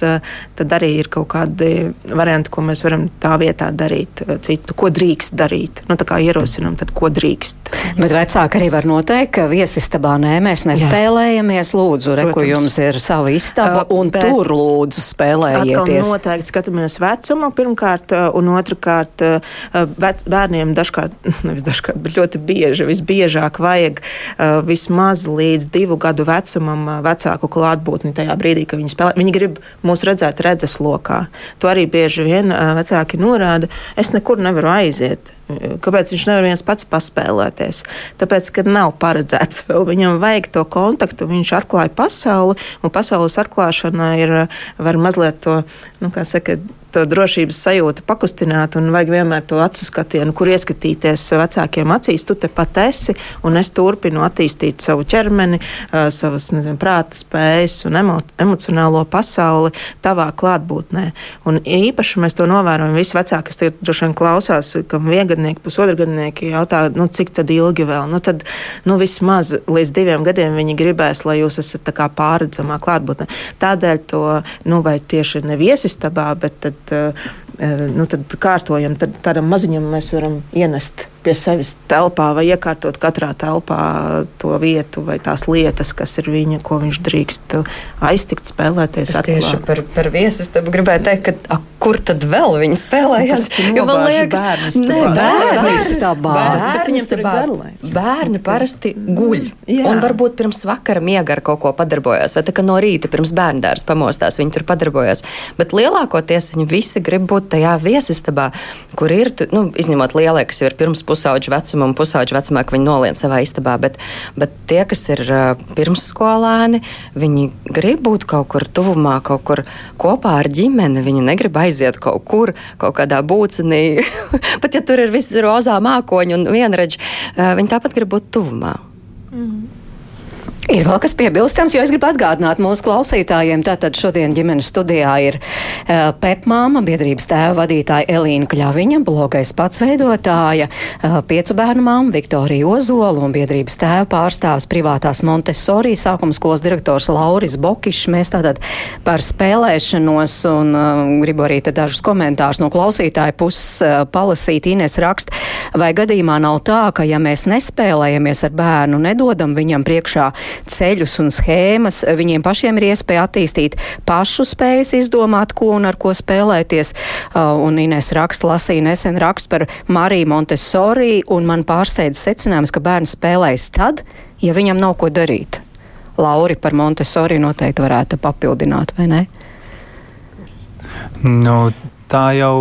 tad arī ir kaut kādi varianti, ko mēs varam tā vietā darīt, citu, ko drīkst darīt. Nu, tā kā ierosinām, tad ko drīkst. Bet vecāki arī var noteikt, ka viesistabā nē, mēs nespēlējamies, lūdzu, re, ko jums ir sava istaba, un Bet tur lūdzu spēlējieties. Noteikti skatāmies vecumu pirmkārt, un otrkārt vec, bērniem dažkārt, [laughs] nevis dažkārt, bet ļoti bieži, visbiežāk biežāk vajag uh, vismaz līdz divu gadu vecumam uh, vecāku klātbūtni tajā brīdī, kad viņi spēlē. Viņi grib mūs redzēt redzes lokā. To arī bieži vien uh, vecāki norāda. Es nekur nevaru aiziet. Kāpēc viņš nevar viens pats paspēlēties? Tāpēc, ka nav paredzēts vēl viņam vajag to kontaktu, viņš atklāja pasauli, un pasaules atklāšana ir, var mazliet to, nu, kā saka, to drošības sajūtu pakustināt, un vajag vienmēr to acu skatienu, kur ieskatīties vecākiem acīs. Tu tepat esi, un es turpinu attīstīt savu ķermeni, savas nezinu, prāta spējas un emo, emocionālo pasauli tavā klātbūtnē. Un īpaši mēs to novērojam. Visi vecāki, kas tagad droši vien klausās, kam viengadnieki, pusotradgadnieki jautā, nu, cik ilgi vēl? Nu, tad, nu, vismaz līdz diviem gadiem viņi gribēs, lai jūs esat pārredzamā klātbūtnē. Tādēļ to, nu, vai tieši neviesistabā, bet tad, eh, nu, tad kārtojam, tad tādam maziņam mēs varam ienest pie sevis telpā vai iekārtot katrā telpā to vietu vai tās lietas, kas ir viņa, ko viņš drīkst aiztikt, spēlēties. Es tieši par, par viesistabu gribēju teikt, ka a, kur tad vēl viņi spēlējās? Jo man liekas, ka bērni istabā. Bērni, istabā, bērni parasti guļ. Jā. Un varbūt pirms vakara miega ar kaut ko padarbojās, vai tā kā no rīta pirms bērndārs pamostās, viņi tur padarbojās. Bet lielākoties viņi visi grib būt tajā viesistabā, kur ir, nu, izņemot lielie, kas jau ir pirms pusauģu vecuma un pusauģu vecumā, ka viņi nolien savā istabā, bet, bet tie, kas ir pirmsskolēni, viņi grib būt kaut kur tuvumā, kaut kur kopā ar ģimeni. Viņi negrib aiziet kaut kur, kaut kādā būcenī. [laughs] Pat ja tur ir viss rozā mākoņi un vienredži, viņi tāpat grib būt tuvumā. Mm. Ir vēl kas piebilstams, jo es gribu atgādināt mūsu klausītājiem. Tātad šodien ģimenes studijā ir uh, Pepmāma, biedrības tēva vadītāja Elīna Kļaviņa, blogais pats veidotāja, uh, piecu bērnu māma Viktorija Ozola un biedrības tēva pārstāvs privātās Montessori sākuma skolas direktors Lauris Bokišs. Mēs tātad par spēlēšanos un uh, gribu arī dažus komentārus no klausītāja puses uh, palasīt. Ines rakst, vai gadījumā nav tā, ka ja mēs nespēlējamies ar bērnu, nedodam viņam priekšā ceļus un schēmas. Viņiem pašiem ir iespēja attīstīt pašu spējas izdomāt, ko un ar ko spēlēties. Uh, un Ines raksta, lasīja nesen rakstu par Mariju Montessori, un man pārsteidz secinājums, ka bērns spēlēs tad, ja viņam nav ko darīt. Lauri par Montessori noteikti varētu papildināt, vai ne? Nu, tā jau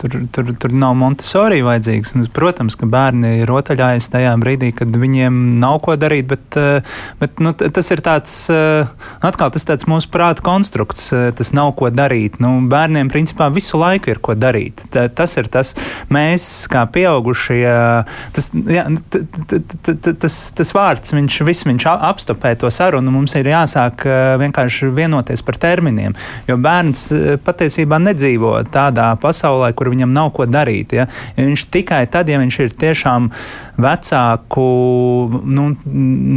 tur, tur, tur nav Montesori vajadzīgs. Nu, protams, ka bērni rotaļājas tajā brīdī, kad viņiem nav ko darīt, bet, eh, bet nu, tas ir tāds, eh, atkal tas tāds mūsu prāta konstrukts, eh, tas nav ko darīt. Nu, bērniem principā visu laiku ir ko darīt. Tā, tas ir tas, mēs kā pieaugušie, tas, jā, t, t, t, tas, tas vārds, viņš, viss viņš apstopē to sarunu, mums ir jāsāk vienkārši vienoties par terminiem, jo bērns patiesībā nedzīvo tā tādā pasaulē, kur viņam nav ko darīt. Ja? Viņš tikai tad, ja viņš ir tiešām vecāku nu,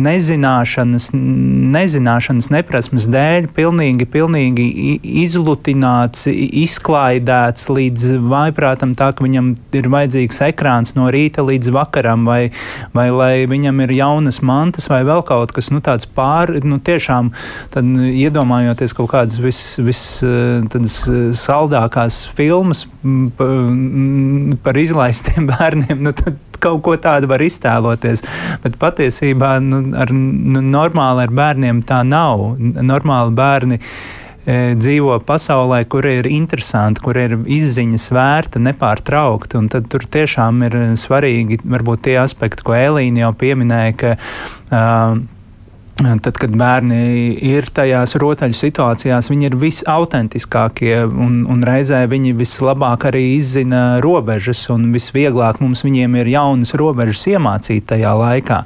nezināšanas, nezināšanas, neprasmes dēļ, pilnīgi, pilnīgi izlutināts, izklaidēts līdz vaiprātam, tā ka viņam ir vajadzīgs ekrāns no rīta līdz vakaram, vai, vai lai viņam ir jaunas mantas, vai vēl kaut kas nu, tāds pāri, nu, tiešām iedomājoties kaut kādas vis, vis tādas saldākās filmas par izlaistiem [laughs] bērniem, nu, tad kaut ko tādu var iztēloties. Bet patiesībā nu, ar, nu, normāli ar bērniem tā nav. Normāli bērni e, dzīvo pasaulē, kur ir interesanti, kur ir izziņas vērta, nepārtraukti. Tad tur tiešām ir svarīgi varbūt tie aspekti, ko Elīna jau pieminēja, ka uh, Tad, kad bērni ir tajās rotaļu situācijās, viņi ir visautentiskākie un, un reizē viņi vislabāk arī izzina robežas un visvieglāk mums viņiem ir jaunas robežas iemācīt tajā laikā.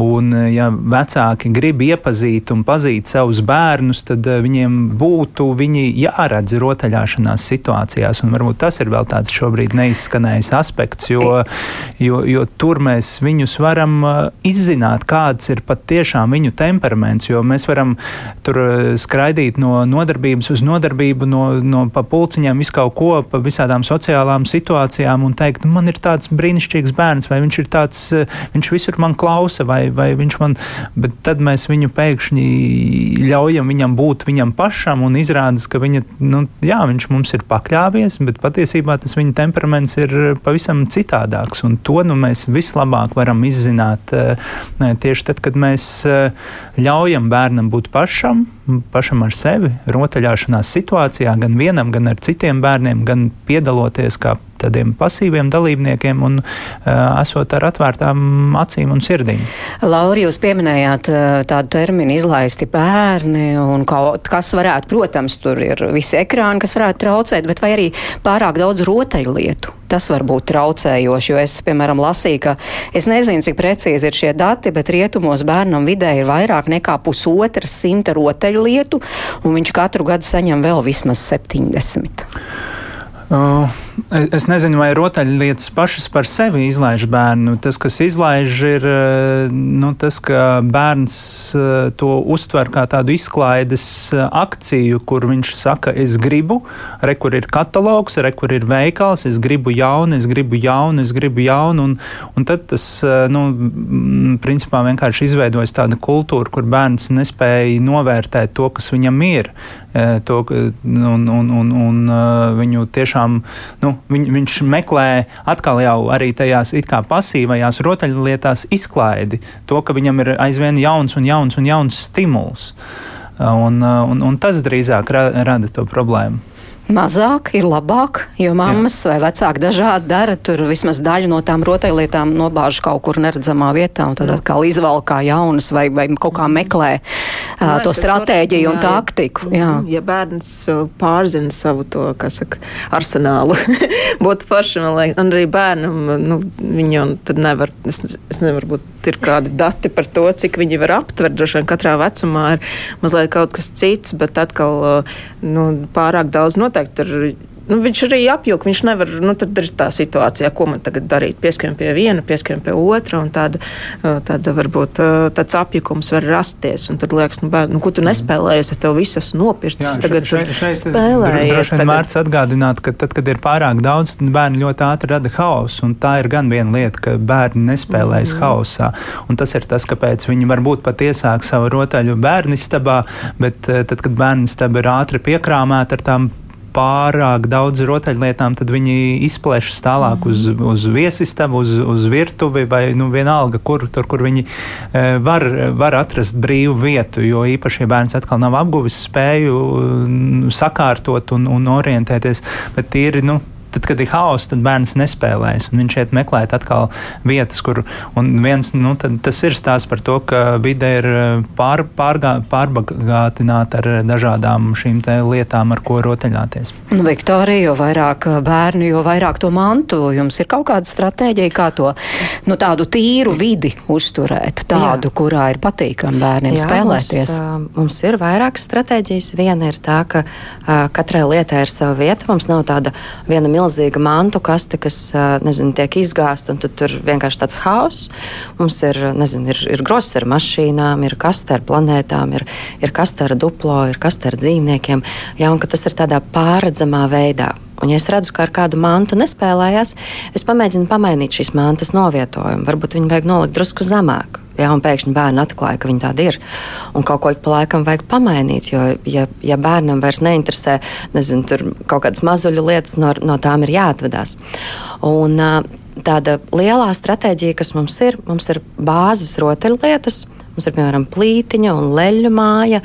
Un, ja vecāki grib iepazīt un pazīt savus bērnus, tad eh, viņiem būtu viņi jāredz rotaļāšanās situācijās, un varbūt tas ir vēl tāds šobrīd neizskanējis aspekts, jo, jo, jo tur mēs viņus varam eh, izzināt, kāds ir pat tiešām viņu temperaments, jo mēs varam tur eh, skraidīt no nodarbības uz nodarbību, no, no pa pulciņām, visu kaut ko, pa visādām sociālām situācijām un teikt, nu, man ir tāds brīnišķīgs bērns, vai viņš ir tāds, eh, viņš visur man klausa, vai, vai viņš man, bet tad mēs viņu pēkšņi ļaujam viņam būt viņam pašam un izrādās, ka viņa, nu, jā, viņš mums ir pakļāvies, bet patiesībā tas viņa temperaments ir pavisam citādāks, un to nu, mēs vislabāk varam izzināt eh, tieši tad, kad mēs ļaujam bērnam būt pašam, pašam ar sevi, rotaļāšanās situācijā, gan vienam, gan ar citiem bērniem, gan piedaloties kā tādiem pasīviem dalībniekiem un uh, esot ar atvērtām acīm un sirdīm. Lauri, jūs pieminējāt uh, tādu terminu izlaisti bērni un kaut kas varētu, protams, tur ir visi ekrāni, kas varētu traucēt, bet vai arī pārāk daudz rotaļlietu? Tas var būt traucējoši, jo es, piemēram, lasīju, ka es nezinu, cik precīzi ir šie dati, bet rietumos bērnam vidē ir vairāk nekā pusotra simta rotaļu ceļu lietu, un viņš katru gadu saņem vēl vismaz 70. Uh, es nezinu, vai rotaļlietas pašas par sevi izlaiž bērnu. Tas, kas izlaiž, ir nu, tas, ka bērns to uztver kā tādu izklaides akciju, kur viņš saka, es gribu, re, kur ir katalogs, re, kur ir veikals, es gribu jaunu, es gribu jaunu, es gribu jaunu. Un, un tad tas, nu, principā vienkārši izveidojas tāda kultūra, kur bērns nespēja novērtēt to, kas viņam ir. To, un, un, un, un viņu tiešām nu, viņ, viņš meklē atkal jau arī tajās it kā pasīvajās rotaļlietās izklaidi. To, ka viņam ir aizvien jauns un jauns un jauns stimuls. Un, un, un tas drīzāk ra, rada to problēmu mazāk ir labāk, jo mammas Jā. vai vecāki dažādi dara. Tur vismaz daļu no tām rotaļlietām nobāž kaut kur neredzamā vietā, un tad Jā. atkal izvēl kā jaunas vai, vai kaut kā meklē uh, to stratēģiju un taktiku. Jā. Ja bērns pārzina savu to, kā saka, arsenālu, [laughs] būtu forši, man liekas, un arī bērnam, nu, viņu tad nevar, es, es nevaru būt ir kādi dati par to, cik viņi var aptvert. Droši vien katrā vecumā ir mazliet kaut kas cits, bet atkal nu, pārāk daudz noteikti ir nu, viņš arī apjūka. Viņš nevar, nu, tad ir tā situācija, ko man tagad darīt. Pieskrien pie viena, pieskrien pie otra, un tāda, tāda varbūt tāds apjukums var rasties. Un tad liekas, nu, bērn, nu ko tu nespēlējies, es tev visu esmu nopircis. Jā, tagad šeit, šeit, spēlējies. Droši vien vērts atgādināt, ka tad, kad ir pārāk daudz, tad bērni ļoti ātri rada hausu. Un tā ir gan viena lieta, ka bērni nespēlējas mm. hausā. Un tas ir tas, kāpēc viņi varbūt pat iesāk savu rotaļu bērnistabā, bet tad, kad bērnistaba ir ātri piekrāmēta ar tām pārāk daudz rotaļlietām, tad viņi izplešas tālāk uz, mhm. uz viesistabu, uz, uz virtuvi vai nu, vienalga, kur, tur, kur viņi e, var, var atrast brīvu vietu. Jo īpaši, ja bērns atkal nav apguvis spēju sakārtot un, un orientēties, bet tīri nu, tad, kad ir haoss, tad bērns nespēlēs. Viņš iet meklēt atkal vietas, kur. Viens, nu, tas ir stāsts par to, ka vide ir eh, pār, pārgā, pārbagātināta ar dažādām šīm lietām, ar ko rotaļāties. Nu, Viktorija, jo vairāk eh, bērnu, jo vairāk to mantu, jums ir kaut kāda stratēģija, kā to nu, tādu tīru vidi uzturēt, tādu, Jā. kurā ir patīkami bērniem Jā, spēlēties. Mums, mums ir vairākas stratēģijas. Viena ir tā, ka uh, katrai lietai ir sava vieta. Mums nav tāda viena milzīga milzīga mantu kaste, kas nezinu, tiek izgāzta, un tur vienkārši tāds haoss. Mums ir, nezinu, ir, ir grozs ar mašīnām, ir kaste ar planētām, ir, ir kaste ar duplo, ir kaste ar dzīvniekiem. Jā, un tas ir tādā pārredzamā veidā. Un, ja es redzu, ka ar kādu mantu nespēlējās, es pamēģinu pamainīt šīs mantas novietojumu. Varbūt viņu vajag nolikt drusku zemāk. Jā, un pēkšņi bērni atklāja, ka viņi tādi ir. Un kaut ko ik pa laikam vajag pamainīt. Jo, ja, ja bērnam vairs neinteresē, nezinu, tur kaut kādas mazuļu lietas, no, no tām ir jāatvadās. Un, tāda lielā stratēģija, kas mums ir, mums ir bāzes rotaļlietas. Mums ir piemēram plītiņa un leļu māja,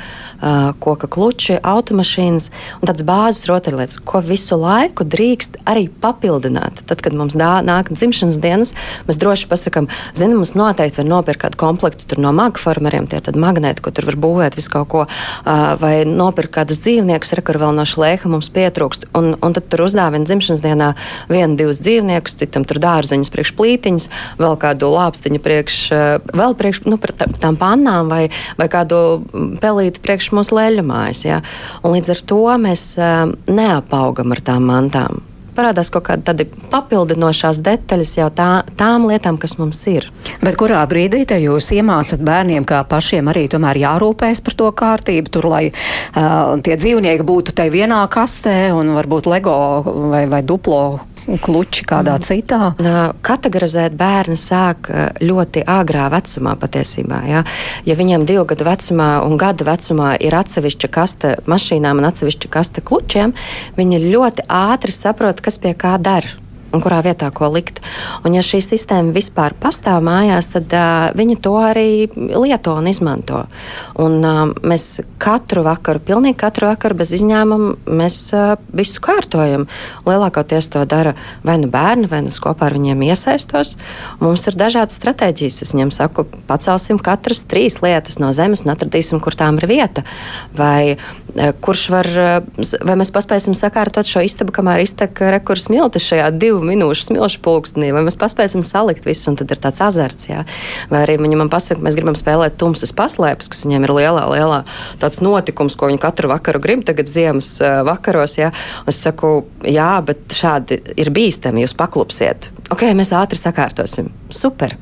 koka kluči, automašīnas un tādas bāzes rotaļlietas, ko visu laiku drīkst arī papildināt. Tad, kad mums dā, nāk dzimšanas dienas, mēs droši pasakām, zinām, mums noteikti var nopirkt kādu komplektu no magformeriem, tie ir magnēti, ko tur var būvēt visu kaut ko, vai nopirkt kādus dzīvniekus, kur vēl no šlēka mums pietrūkst. Un, un tad tur uzdāvina dzimšanas dienā vienu, divus dzīvniekus, citam tur dārzeņus priekš plītiņas, vēl kādu lāpstiņu priekš, vēl priekš, nu, par tām pannām vai, vai kādu pelīti priekš mūsu leļamājas. Ja? Un līdz ar to mēs uh, neapaugam ar tām mantām parādās kaut kāda papildinošās detaļas jau tā, tām lietām, kas mums ir. Bet kurā brīdī te jūs iemācat bērniem, kā pašiem arī tomēr jārūpējas par to kārtību, tur, lai uh, tie dzīvnieki būtu te vienā kastē un varbūt Lego vai, vai duplo kluči kādā mm. citā? Kategorizēt bērni sāk ļoti agrā vecumā patiesībā. Ja, ja viņiem divu gadu vecumā un gada vecumā ir atsevišķa kaste mašīnām un atsevišķa kaste klučiem, viņi ļoti ātri saprot, kas pie kā dara un kurā vietā ko likt. Un, ja šī sistēma vispār pastāv mājās, tad uh, viņi to arī lieto un izmanto. Un, uh, mēs katru vakaru, pilnīgi katru vakaru bez izņēmuma, mēs uh, visu kārtojam. Lielākoties to dara vai nu bērni, vai nu kopā ar viņiem iesaistos. Mums ir dažādas stratēģijas. Es viņiem saku, pacelsim katras trīs lietas no zemes un atradīsim, kur tām ir vieta. Vai, uh, kurš var, uh, vai mēs paspēsim sakārtot šo istabu, kamēr iztek rekurs miltis šajā divu divu minūšu smilšu pulkstenī, vai mēs paspēsim salikt visu, un tad ir tāds azarts. Jā. Vai arī viņi man pasaka, mēs gribam spēlēt tumsas paslēpes, kas viņiem ir lielā, lielā tāds notikums, ko viņi katru vakaru grib tagad ziemas vakaros. Jā. Un es saku, jā, bet šādi ir bīstami, jūs paklupsiet. Ok, mēs ātri sakārtosim. Super!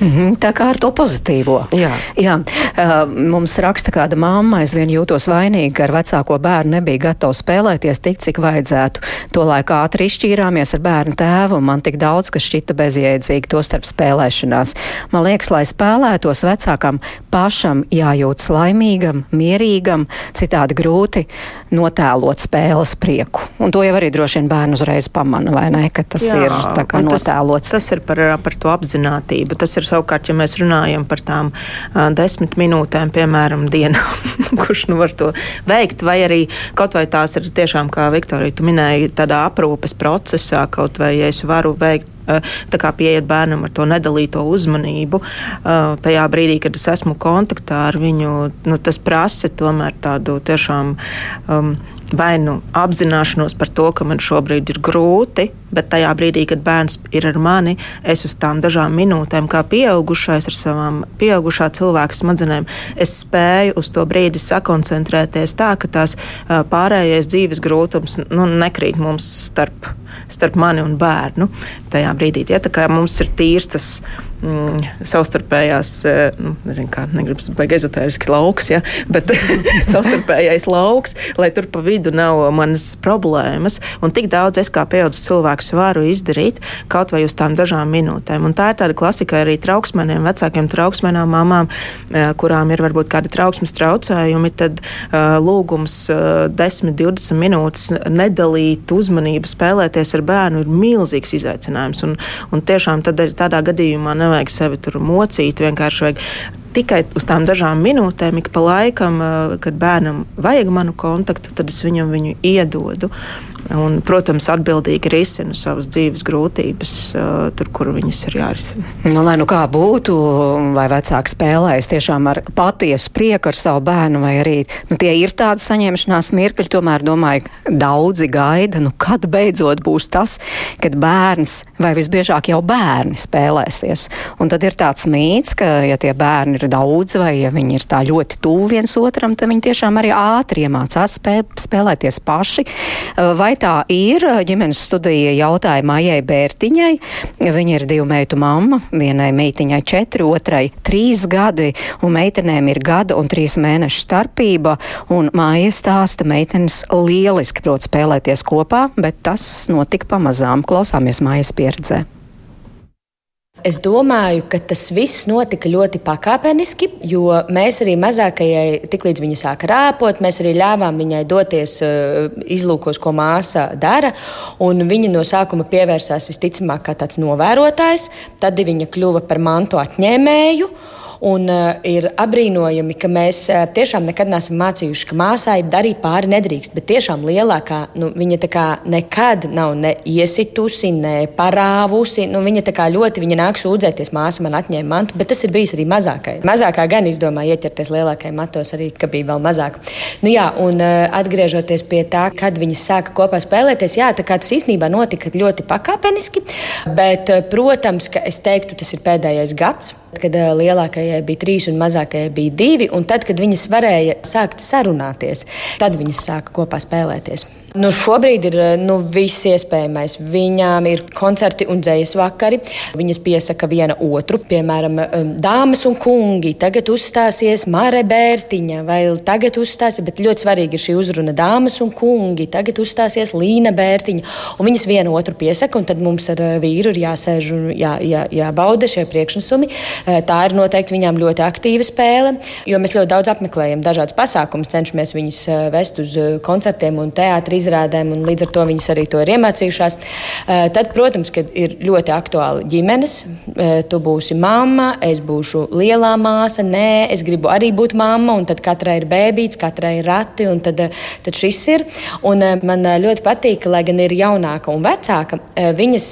Mm -hmm, tā kā ar to pozitīvo. Jā. Jā. Uh, mums raksta kāda mamma, aizvien jūtos vainīga, ka ar vecāko bērnu nebija gatava spēlēties tik, cik vajadzētu. To laiku ātri izšķīrāmies ar bērnu tēvu, un man tik daudz, kas šķita bezjēdzīgi, to starp spēlēšanās. Man liekas, lai spēlētos vecākam pašam jājūtas laimīgam, mierīgam, citādi grūti notēlot spēles prieku. Un to jau arī droši vien bērnu uzreiz pamana, vai ne, ka tas Jā, ir tā kā notēlots. Tas, tas ir par, par to apzinātību. Tas ir savukārt, ja mēs runājam par tām uh, desmit minūtēm, piemēram, dienā, [laughs] kurš nu var to veikt, vai arī kaut vai tās ir tiešām, kā Viktorija, tu minēji, tādā aprūpes procesā, kaut vai ja es varu veikt tā kā pieiet bērnam ar to nedalīto uzmanību. Tajā brīdī, kad es esmu kontaktā ar viņu, nu, tas prasa tomēr tādu tiešām. Um, vai nu apzināšanos par to, ka man šobrīd ir grūti, bet tajā brīdī, kad bērns ir ar mani, es uz tām dažām minūtēm, kā pieaugušais ar savām pieaugušā cilvēka smadzenēm, es spēju uz to brīdi sakoncentrēties tā, ka tās pārējais dzīves grūtums nu, nekrīt mums starp, starp mani un bērnu. Tajā brīdī, ja mums ir tīrs tas mm, savstarpējās, nu, nezinu, kā negribas baigi ezotēriski lauks, ja, bet [laughs] savstarpējais lauks, lai tur pa vidu nav manas problēmas. Un tik daudz es kā pieaugušs cilvēks varu izdarīt kaut vai uz tām dažām minūtēm. Un tā ir tāda klasika arī trauksmeniem, vecākiem trauksmenām, mamām, kurām ir varbūt kādi trauksmes traucējumi, tad uh, lūgums uh, 10, 20 minūtes nedalīt uzmanību, spēlēties ar bērnu ir milzīgs izaicinājums. Un, un tiešām tad, tādā gadījumā nevajag sevi tur mocīt, vienkārši vajag tikai uz tām dažām minūtēm, ik pa laikam, kad bērnam vajag manu kontaktu, tad es viņam viņu iedodu. Un, protams, atbildīgi risina savas dzīves grūtības, tur, kur viņas ir jārisina. Nu, lai nu kā būtu, vai vecāki spēlējas tiešām ar patiesu prieku ar savu bērnu, vai arī nu, tie ir tādi saņemšanās mirkļi, tomēr domāju, daudzi gaida, nu kad beidzot būs tas, kad bērns vai visbiežāk jau bērni spēlēsies. Un tad ir tāds mīts, ka ja tie bērni ir daudz vai ja viņi ir tā ļoti tuvu viens otram, tad viņi tiešām arī ātri iemācās spē, spēlēties paši. Vai tā ir. Ģimenes studija jautāja Maijai Bērtiņai. Viņa ir divu meitu mamma. Vienai meitiņai četri, otrai trīs gadi, un meitenēm ir gada un trīs mēnešu starpība. Un Maija stāsta, meitenes lieliski prot spēlēties kopā, bet tas notika pamazām. Klausāmies Maijas pieredzē. Es domāju, ka tas viss notika ļoti pakāpeniski, jo mēs arī mazākajai, tiklīdz viņa sāka rāpot, mēs arī ļāvām viņai doties uh, izlūkos, ko māsa dara. Viņa no sākuma pievērsās visticamāk kā tāds novērotājs, tad viņa kļuva par mantu atņēmēju. Un uh, ir apbrīnojami, ka mēs uh, tiešām nekad neesam mācījuši, ka māsai darīt pāri nedrīkst. Bet tiešām lielākā nu, viņa nekad nav ne iesitusi, ne parāvusi. Nu, viņa ļoti viņa nāk sūdzēties, māsa man atņēma mantu, bet tas ir bijis arī mazākai. Mazākā gan izdomāja ieķerties lielākajai matos, arī ka bija vēl mazāk. Nu, jā, un uh, atgriežoties pie tā, kad viņas sāka kopā spēlēties, jā, tas īstenībā notika ļoti pakāpeniski. Bet, protams, ka es teiktu, tas ir pēdējais gads, kad lielākajai lielākajai bija trīs un mazākajai bija divi. Tad, kad viņas varēja sākt sarunāties, tad viņas sāka kopā spēlēties. Nu, šobrīd ir nu, viss iespējamais. Viņām ir koncerti un dzējas vakari. Viņas piesaka viena otru, piemēram, dāmas un kungi. Tagad uzstāsies Māre Bērtiņa, vai tagad uzstāsies, bet ļoti svarīgi ir šī uzruna dāmas un kungi. Tagad uzstāsies Līna Bērtiņa. Un viņas viena otru piesaka, un tad mums ar uh, vīru ir jāsēž un jā, jā, jābauda šie priekšnesumi. Uh, tā ir noteikti viņām ļoti aktīva spēle, jo mēs ļoti daudz apmeklējam dažādas pasākumus, cenšamies viņus vest uz koncertiem un teātriem izrādēm, un līdz ar to viņas arī to ir iemācījušās. Eh, tad, protams, ka ir ļoti aktuāli ģimenes. Eh, tu būsi mamma, es būšu lielā māsa, nē, es gribu arī būt mamma, un tad katrai ir bērns, katrai ir rati, un tad, eh, tad šis ir. Un man ļoti patīk, lai gan ir jaunāka un vecāka, viņas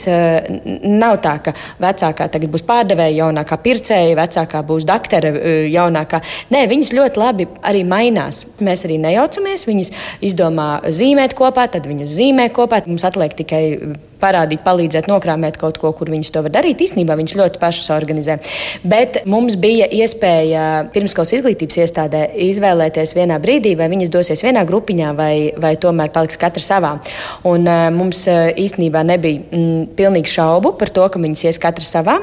nav tā, ka vecākā tagad būs pārdevēja, jaunākā pircēja, vecākā būs doktora, jaunākā. Nē, viņas ļoti labi arī mainās. Mēs arī nejaucamies, viņas izdomā zīmēt kopā, tad viņas zīmē kopā. Mums atliek tikai parādīt, palīdzēt, nokrāmēt kaut ko, kur viņas to var darīt. Īsnībā viņas ļoti pašas organizē. Bet mums bija iespēja pirmskolas izglītības iestādē izvēlēties vienā brīdī, vai viņas dosies vienā grupiņā, vai, vai tomēr paliks katra savā. Un, uh, mums uh, īstenībā nebija mm, pilnīgi šaubu par to, ka viņas ies katra savā.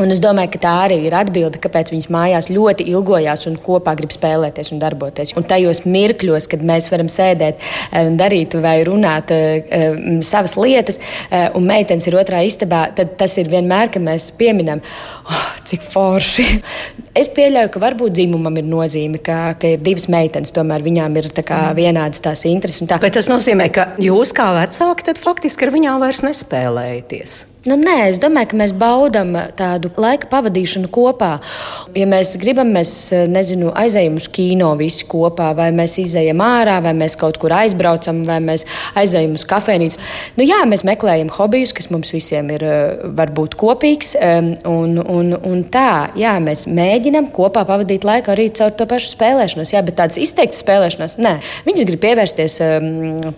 Un es domāju, ka tā arī ir atbilde, kāpēc viņas mājās ļoti ilgojās un kopā grib spēlēties un darboties. Un tajos mirkļos, kad mēs varam sēdēt eh, un darīt vai runāt uh, savas lietas, un meitenes ir otrā istabā, tad tas ir vienmēr, kad mēs pieminam, oh, cik forši. [laughs] Es pieļauju, ka varbūt dzimumam ir nozīme, ka, ka ir divas meitenes, tomēr viņām ir tā kā, vienādas tās intereses. Tā. Bet tas nozīmē, ka jūs kā vecāki faktiski ar viņām vairs nespēlējaties. Nu, nē, es domāju, ka mēs baudām tādu laika pavadīšanu kopā. Ja mēs gribam, mēs nezinu, aizejam uz kino visi kopā, vai mēs izejam ārā, vai mēs kaut kur aizbraucam, vai mēs aizejam uz kafejnīcu. Nu, jā, mēs meklējam hobijus, kas mums visiem ir varbūt kopīgs. Un, un, un tā, jā, mēs mēģinam kopā pavadīt laiku arī caur to pašu spēlēšanos. Jā, bet tādas izteiktas spēlēšanās, nē, viņas grib pievērsties,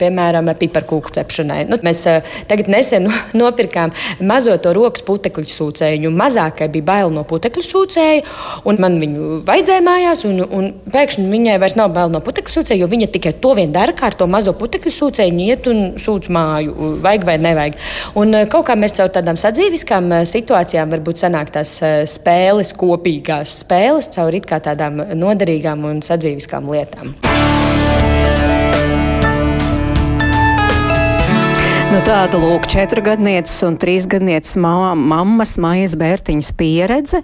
piemēram, piparkūku cepšanai. Nu, mēs tagad nesen [laughs] nopirkām mazo to rokas putekļu sūcēju. Mazākai bija bail no putekļu sūcēja, un man viņu vajadzēja mājās, un, un pēkšņi viņai vairs nav bail no putekļu sūcēja, jo viņa tikai to vien dara, kā ar to mazo putekļu sūcēju, iet un sūc māju, vajag vai nevajag. Un eh, kaut kā mēs caur tādām sadzīviskām eh, situācijām varbūt sanāk tās eh, spēles, kopīgās spēles, caur it kā tādām noderīgām un sadzīviskām lietām. Nu, tāda lūk, četrgadnieces un trīsgadnieces mammas Maijas Bērtiņas pieredze.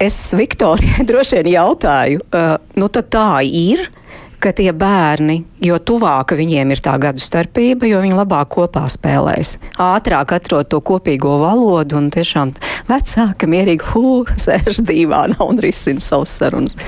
Es Viktorijai [laughs] droši vien jautāju, uh, nu tad tā ir, ka tie bērni, jo tuvāka viņiem ir tā gadu starpība, jo viņi labāk kopā spēlēs. Ātrāk atrod to kopīgo valodu un tiešām vecāka mierīgi hū, [laughs] sēž dīvānā un risina savas sarunas.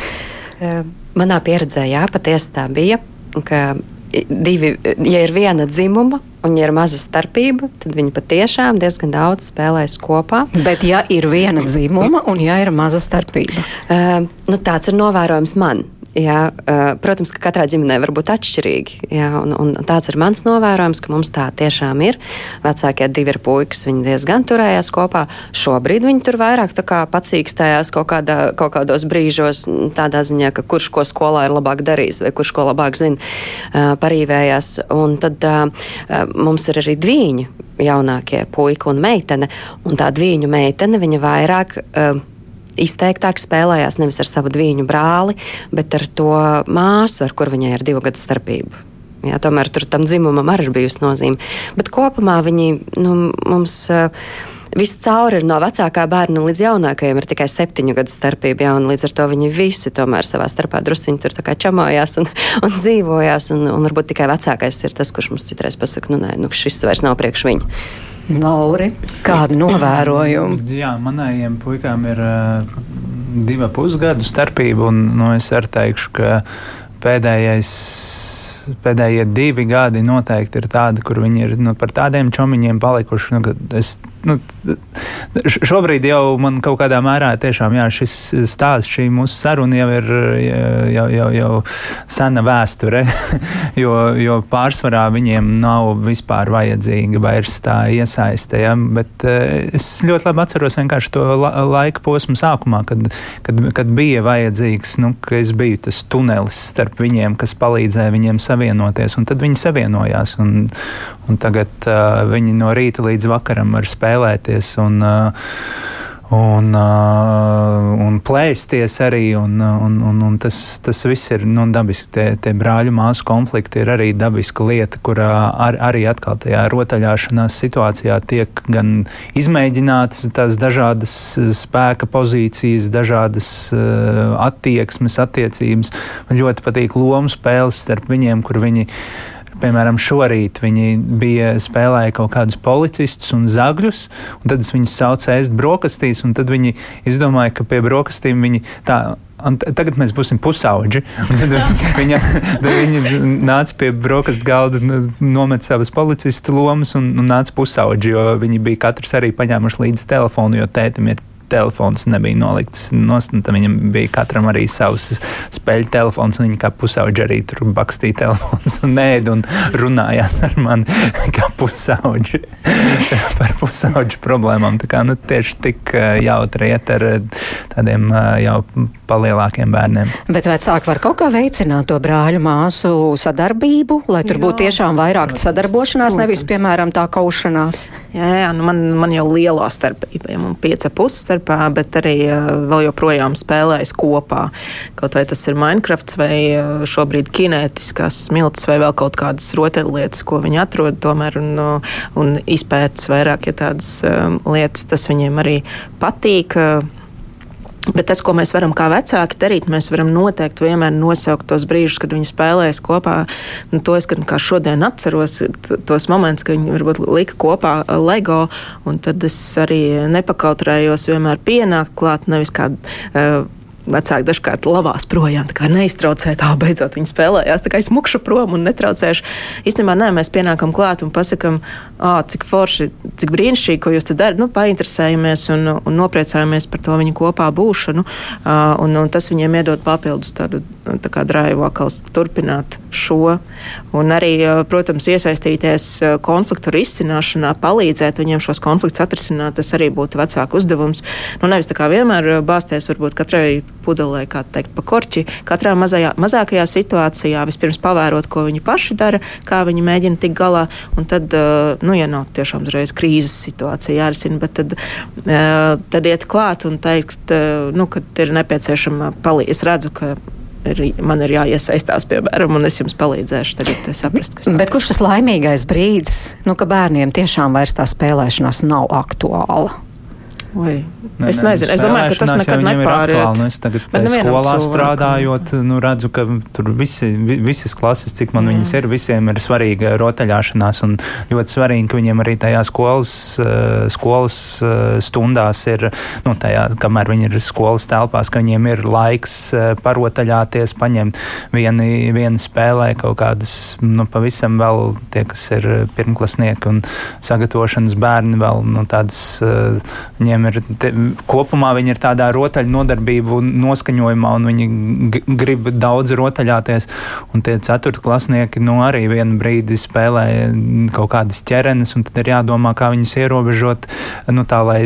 Manā pieredzē, jā, patiesi tā bija, ka divi, ja ir viena dzimuma un ja ir maza starpība, tad viņi patiešām diezgan daudz spēlēs kopā. Bet, ja ir viena dzimuma un ja ir maza starpība, uh, nu, tāds ir novērojams man. Jā, protams, ka katrā ģimenē var būt atšķirīgi. Jā, un, un tāds ir mans novērojums, ka mums tā tiešām ir. Vecākie divi ir puikas, viņi diezgan turējās kopā. Šobrīd viņi tur vairāk pacīkstējās kaut, kādā, kaut kādos brīžos, tādā ziņā, ka kurš ko skolā ir labāk darījis vai kurš ko labāk zina, parīvējās. Un tad mums ir arī dviņi jaunākie puika un meitene, un tā dviņu meitene, viņa vairāk izteiktāk spēlējās nevis ar savu dviņu brāli, bet ar to māsu, ar kur viņai ir divu gadu starpība. Jā, tomēr tur tam dzimumam arī ir bijusi nozīme. Bet kopumā viņi nu, mums. Uh, Viss cauri ir no vecākā bērna līdz jaunākajam, ir tikai septiņu gadu starpība. Jā, līdz ar to viņi visi tomēr savā starpā druskuļi tur čamājās un, [laughs] un dzīvojās. Un, un varbūt tikai vecākais ir tas, kurš mums citreiz pasakā, nu, nē, nu, šis vairs nav priekš viņa. Lauri, kādu novērojumu? [clears throat] Jā, manējiem puikām ir uh, divu pusgadu starpība, un nu, es arī teikšu, ka pēdējais pēdējie divi gadi noteikti ir tādi, kur viņi ir nu, par tādiem čomiņiem palikuši. Nu, es nu, šobrīd jau man kaut kādā mērā tiešām jā, šis stāsts, šī mūsu saruna jau ir jau, jau, jau sena vēsture, [laughs] jo, jo pārsvarā viņiem nav vispār vajadzīga vairs tā iesaiste. Ja? Bet eh, es ļoti labi atceros vienkārši to la laika posmu sākumā, kad, kad, kad bija vajadzīgs, nu, ka es biju tas tunelis starp viņiem, kas palīdzēja viņiem savienoties, un tad viņi savienojās. Un, un tagad uh, viņi no rīta līdz vakaram var spēlēt spēlēties. Un, un, un plēsties arī. Un, un, un, un tas, tas viss ir nu, dabiski. Tie, tie brāļu māsu konflikti ir arī dabiska lieta, kurā ar, arī atkal tajā rotaļāšanās situācijā tiek gan izmēģinātas tās dažādas spēka pozīcijas, dažādas uh, attieksmes, attiecības. Man ļoti patīk lomu spēles starp viņiem, kur viņi Piemēram, šorīt viņi bija spēlēja kaut kādus policistus un zagļus, un tad es viņus saucu ēst brokastīs, un tad viņi izdomāja, ka pie brokastīm viņi tā. Un tagad mēs būsim pusauģi. Tad [laughs] viņa, tad viņa nāca pie brokastu galda, nomet savas policistu lomas un, un nāca pusauģi, viņi bija katrs arī paņēmuši līdzi telefonu, jo tētim ir telefons nebija nolikts nost, un viņam bija katram arī savs spēļu telefons, un viņi kā pusauģi arī tur bakstīja telefons un ēd un runājās ar mani [laughs] kā pusauģi [laughs] par pusauģu problēmām. Tā kā nu, tieši tik jautri iet ar tādiem jau palielākiem bērniem. Bet vecāki var kaut kā veicināt to brāļu māsu sadarbību, lai tur būtu tiešām vairāk sadarbošanās, protams. nevis, piemēram, tā kaušanās. Jā, jā nu man, man jau lielā starpība, ja man pieca puses starpā, bet arī vēl joprojām spēlējas kopā. Kaut vai tas ir Minecraft vai šobrīd kinētiskās smilts vai vēl kaut kādas rotaļlietas, ko viņi atrod tomēr un, un izpētas vairāk, ja tādas um, lietas, tas viņiem arī patīk. Bet tas, ko mēs varam kā vecāki darīt, mēs varam noteikti vienmēr nosaukt tos brīžus, kad viņi spēlējas kopā. Nu, to es kā šodien atceros, tos momentus, kad viņi varbūt lika kopā LEGO, un tad es arī nepakautrējos vienmēr pienākt klāt, nevis kādu. Uh, vecāki dažkārt lavās projām, tā kā neiztraucē, tā beidzot viņi spēlējās. Tā kā es mukšu prom un netraucēšu. Īstenībā nē, mēs pienākam klāt un pasakam, cik forši, cik brīnišķīgi, ko jūs te darat. Nu, painteresējamies un, un nopriecājamies par to viņu kopā būšanu. Un, un tas viņiem iedod papildus tādu tā kā drāju vakals turpināt šo. Un arī, protams, iesaistīties konfliktu risināšanā, palīdzēt viņiem šos konfliktus atrisināt. Tas arī būtu vecāku uzdevums. Nu, nevis tā kā vienmēr bāzties varbūt katrai pudelē, kā teikt, pa korķi. Katrā mazajā, mazākajā situācijā vispirms pavērot, ko viņi paši dara, kā viņi mēģina tikt galā, un tad, nu, ja nav tiešām uzreiz krīzes situācija jārisina, bet tad, tad iet klāt un teikt, nu, ka ir nepieciešama palīdzība. Es redzu, ka ir, man ir jāiesaistās, piemēram, un es jums palīdzēšu tagad saprast, kas ir. Bet kurš tas laimīgais brīdis, nu, ka bērniem tiešām vairs tā spēlēšanās nav aktuāla? Oi, Ne, es nezinu, es domāju, ka tas nekad nepāriet. Nu, es tagad skolā strādājot, nu, redzu, ka tur visi, visas klases, cik man Jā. viņas ir, visiem ir svarīga rotaļāšanās un ļoti svarīgi, ka viņiem arī tajā skolas, eh, skolas eh, stundās ir, nu, tajā, kamēr viņi ir skolas telpās, ka viņiem ir laiks eh, parotaļāties, paņemt vieni, vieni spēlē kaut kādas, nu, pavisam vēl tie, kas ir pirmklasnieki un sagatavošanas bērni vēl, nu, tādas, viņiem ir te, kopumā viņi ir tādā rotaļu nodarbību noskaņojumā, un viņi grib daudz rotaļāties. Un tie ceturtklasnieki nu, arī vienu brīdi spēlē kaut kādas ķerenes, un tad ir jādomā, kā viņus ierobežot, nu, tā lai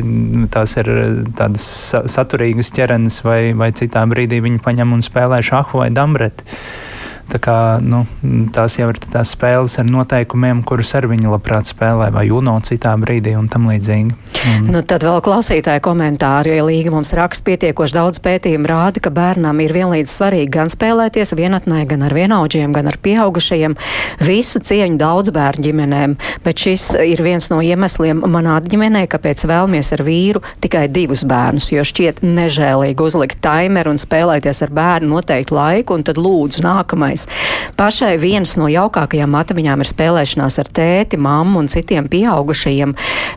tās ir tādas saturīgas ķerenes, vai, vai citā brīdī viņi paņem un spēlē šahu vai dambreti. Tā kā, nu, tās jau ir tās spēles ar noteikumiem, kurus arī viņi labprāt spēlē, vai UNO citā brīdī un tam līdzīgi. Un... Nu, tad vēl klausītāji komentāri, jo Līga mums raksta pietiekoši daudz pētījumu rāda, ka bērnām ir vienlīdz svarīgi gan spēlēties vienatnē, gan ar vienaudžiem, gan ar pieaugušajiem. Visu cieņu daudz bērnu ģimenēm, bet šis ir viens no iemesliem manā ģimenē, kāpēc vēlamies ar vīru tikai divus bērnus, jo šķiet nežēlīgi uzlikt taimeru un spēlēties ar bērnu noteiktu laiku, un tad lūdzu nākamais. Pašai viens no jaukākajām atmiņām ir spēlēšanās ar tēti, mammu un citiem pieaugušajiem.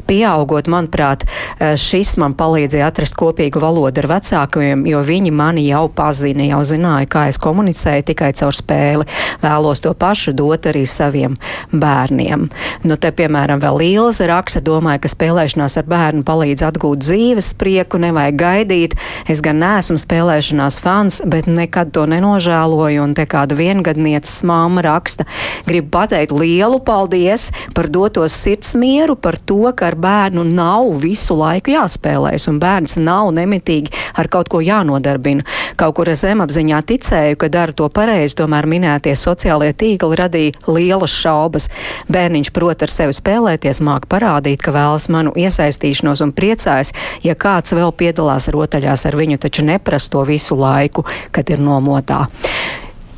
Pieaugot, manuprāt, eh, šis man palīdzēja atrast kopīgu valodu ar vecākajiem, jo viņi mani jau pazina, jau zināja, kā es komunicēju tikai caur spēli. Vēlos to pašu dot arī saviem bērniem. Nu, te, piemēram, vēl Ilze raksta, domāju, ka spēlēšanās ar bērnu palīdz atgūt dzīves prieku, nevajag gaidīt. Es gan neesmu spēlēšanās fans, bet nekad to nenožēloju, un te kāda viengadnieces māma raksta. Gribu pateikt lielu paldies par dotos sirds mieru, par to, ka ar bērnu nav visu laiku jāspēlēs, un bērns nav nemitīgi ar kaut ko jānodarbina. Kaut kur es zemapziņā ticēju, ka dara to pareizi, tomēr minētie sociālie tīkli radīja lielas šaubas. Bērniņš prot ar sevi spēlēties, māk parādīt, ka vēlas manu iesaistīšanos un priecājas, ja kāds vēl piedalās rotaļās ar viņu, taču neprast to visu laiku, kad ir nomotā.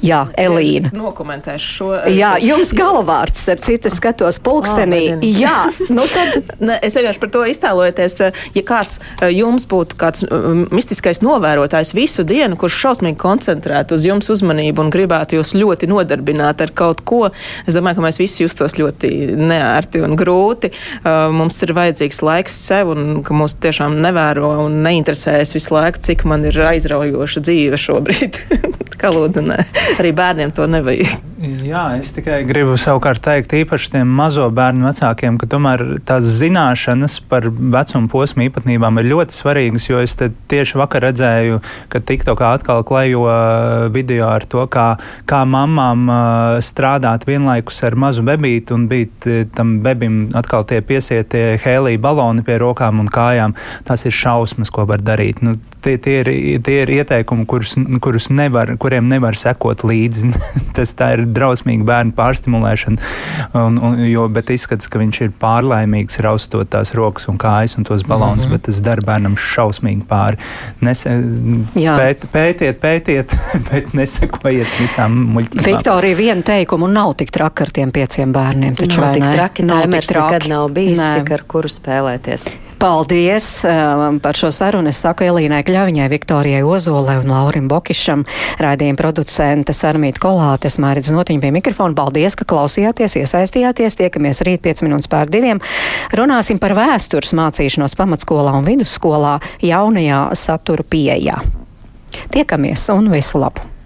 Jā, Elīna. Nokomentēšu šo. Jā, [laughs] jums galvārds, ar citu skatos pulkstenī. Oh, Jā, nu tad. [laughs] Ne, es vienkārši par to iztēlojoties, ja kāds jums būtu kāds mistiskais novērotājs visu dienu, kurš šausmīgi koncentrētu uz jums uzmanību un gribētu jūs ļoti nodarbināt ar kaut ko, es domāju, ka mēs visi justos ļoti neērti un grūti. Mums ir vajadzīgs laiks sev un ka mūs tiešām nevēro un neinteresējas visu laiku, cik man ir aizraujoša dzīve šobrīd. [laughs] Kā lūdzu, nē arī bērniem to nevajag. Jā, es tikai gribu savukārt teikt īpaši tiem mazo bērnu vecākiem, ka tomēr tās zināšanas par vecuma posmu īpatnībām ir ļoti svarīgas, jo es tieši vakar redzēju, ka TikTokā atkal klejo video ar to, kā, kā mamām strādāt vienlaikus ar mazu bebīti un uh, tam bebim atkal tie piesietie hēlija baloni pie rokām un kājām. Tas ir šausmas, ko var darīt. Nu, tie, tie, ir, tie ir ieteikumi, kurus, kurus nevar, kuriem nevar sekot līdzi. [laughs] Tas ir drausmīga bērnu pārstimulēšana. Un, un, jo, bet izskatās, ka viņš ir pārlaimīgs raustot tās rokas un kājas un tos balonus, mm -hmm. bet tas dara bērnam šausmīgi pāri. Nese, pēt, pētiet, pētiet, [laughs] bet nesekojiet visām muļķībām. Viktorija, viena teikuma nav tik traka ar tiem pieciem bērniem. Taču nav tik traki, tā mēs nekad nav bijis, Nē. cik ar kuru spēlēties. Paldies um, par šo sarunu. Es saku Elīnai Kļaviņai, Viktorijai Ozolai un Laurim Bokišam, raidījuma producente Sarmīt Kolātes, Mārits Notiņa pie mikrofona. Paldies, ka klausījāties, iesaistījāties. Tiekamies rīt 5 minūtes pār diviem. Runāsim par vēstures mācīšanos pamatskolā un vidusskolā jaunajā satura pieejā. Tiekamies un visu labu!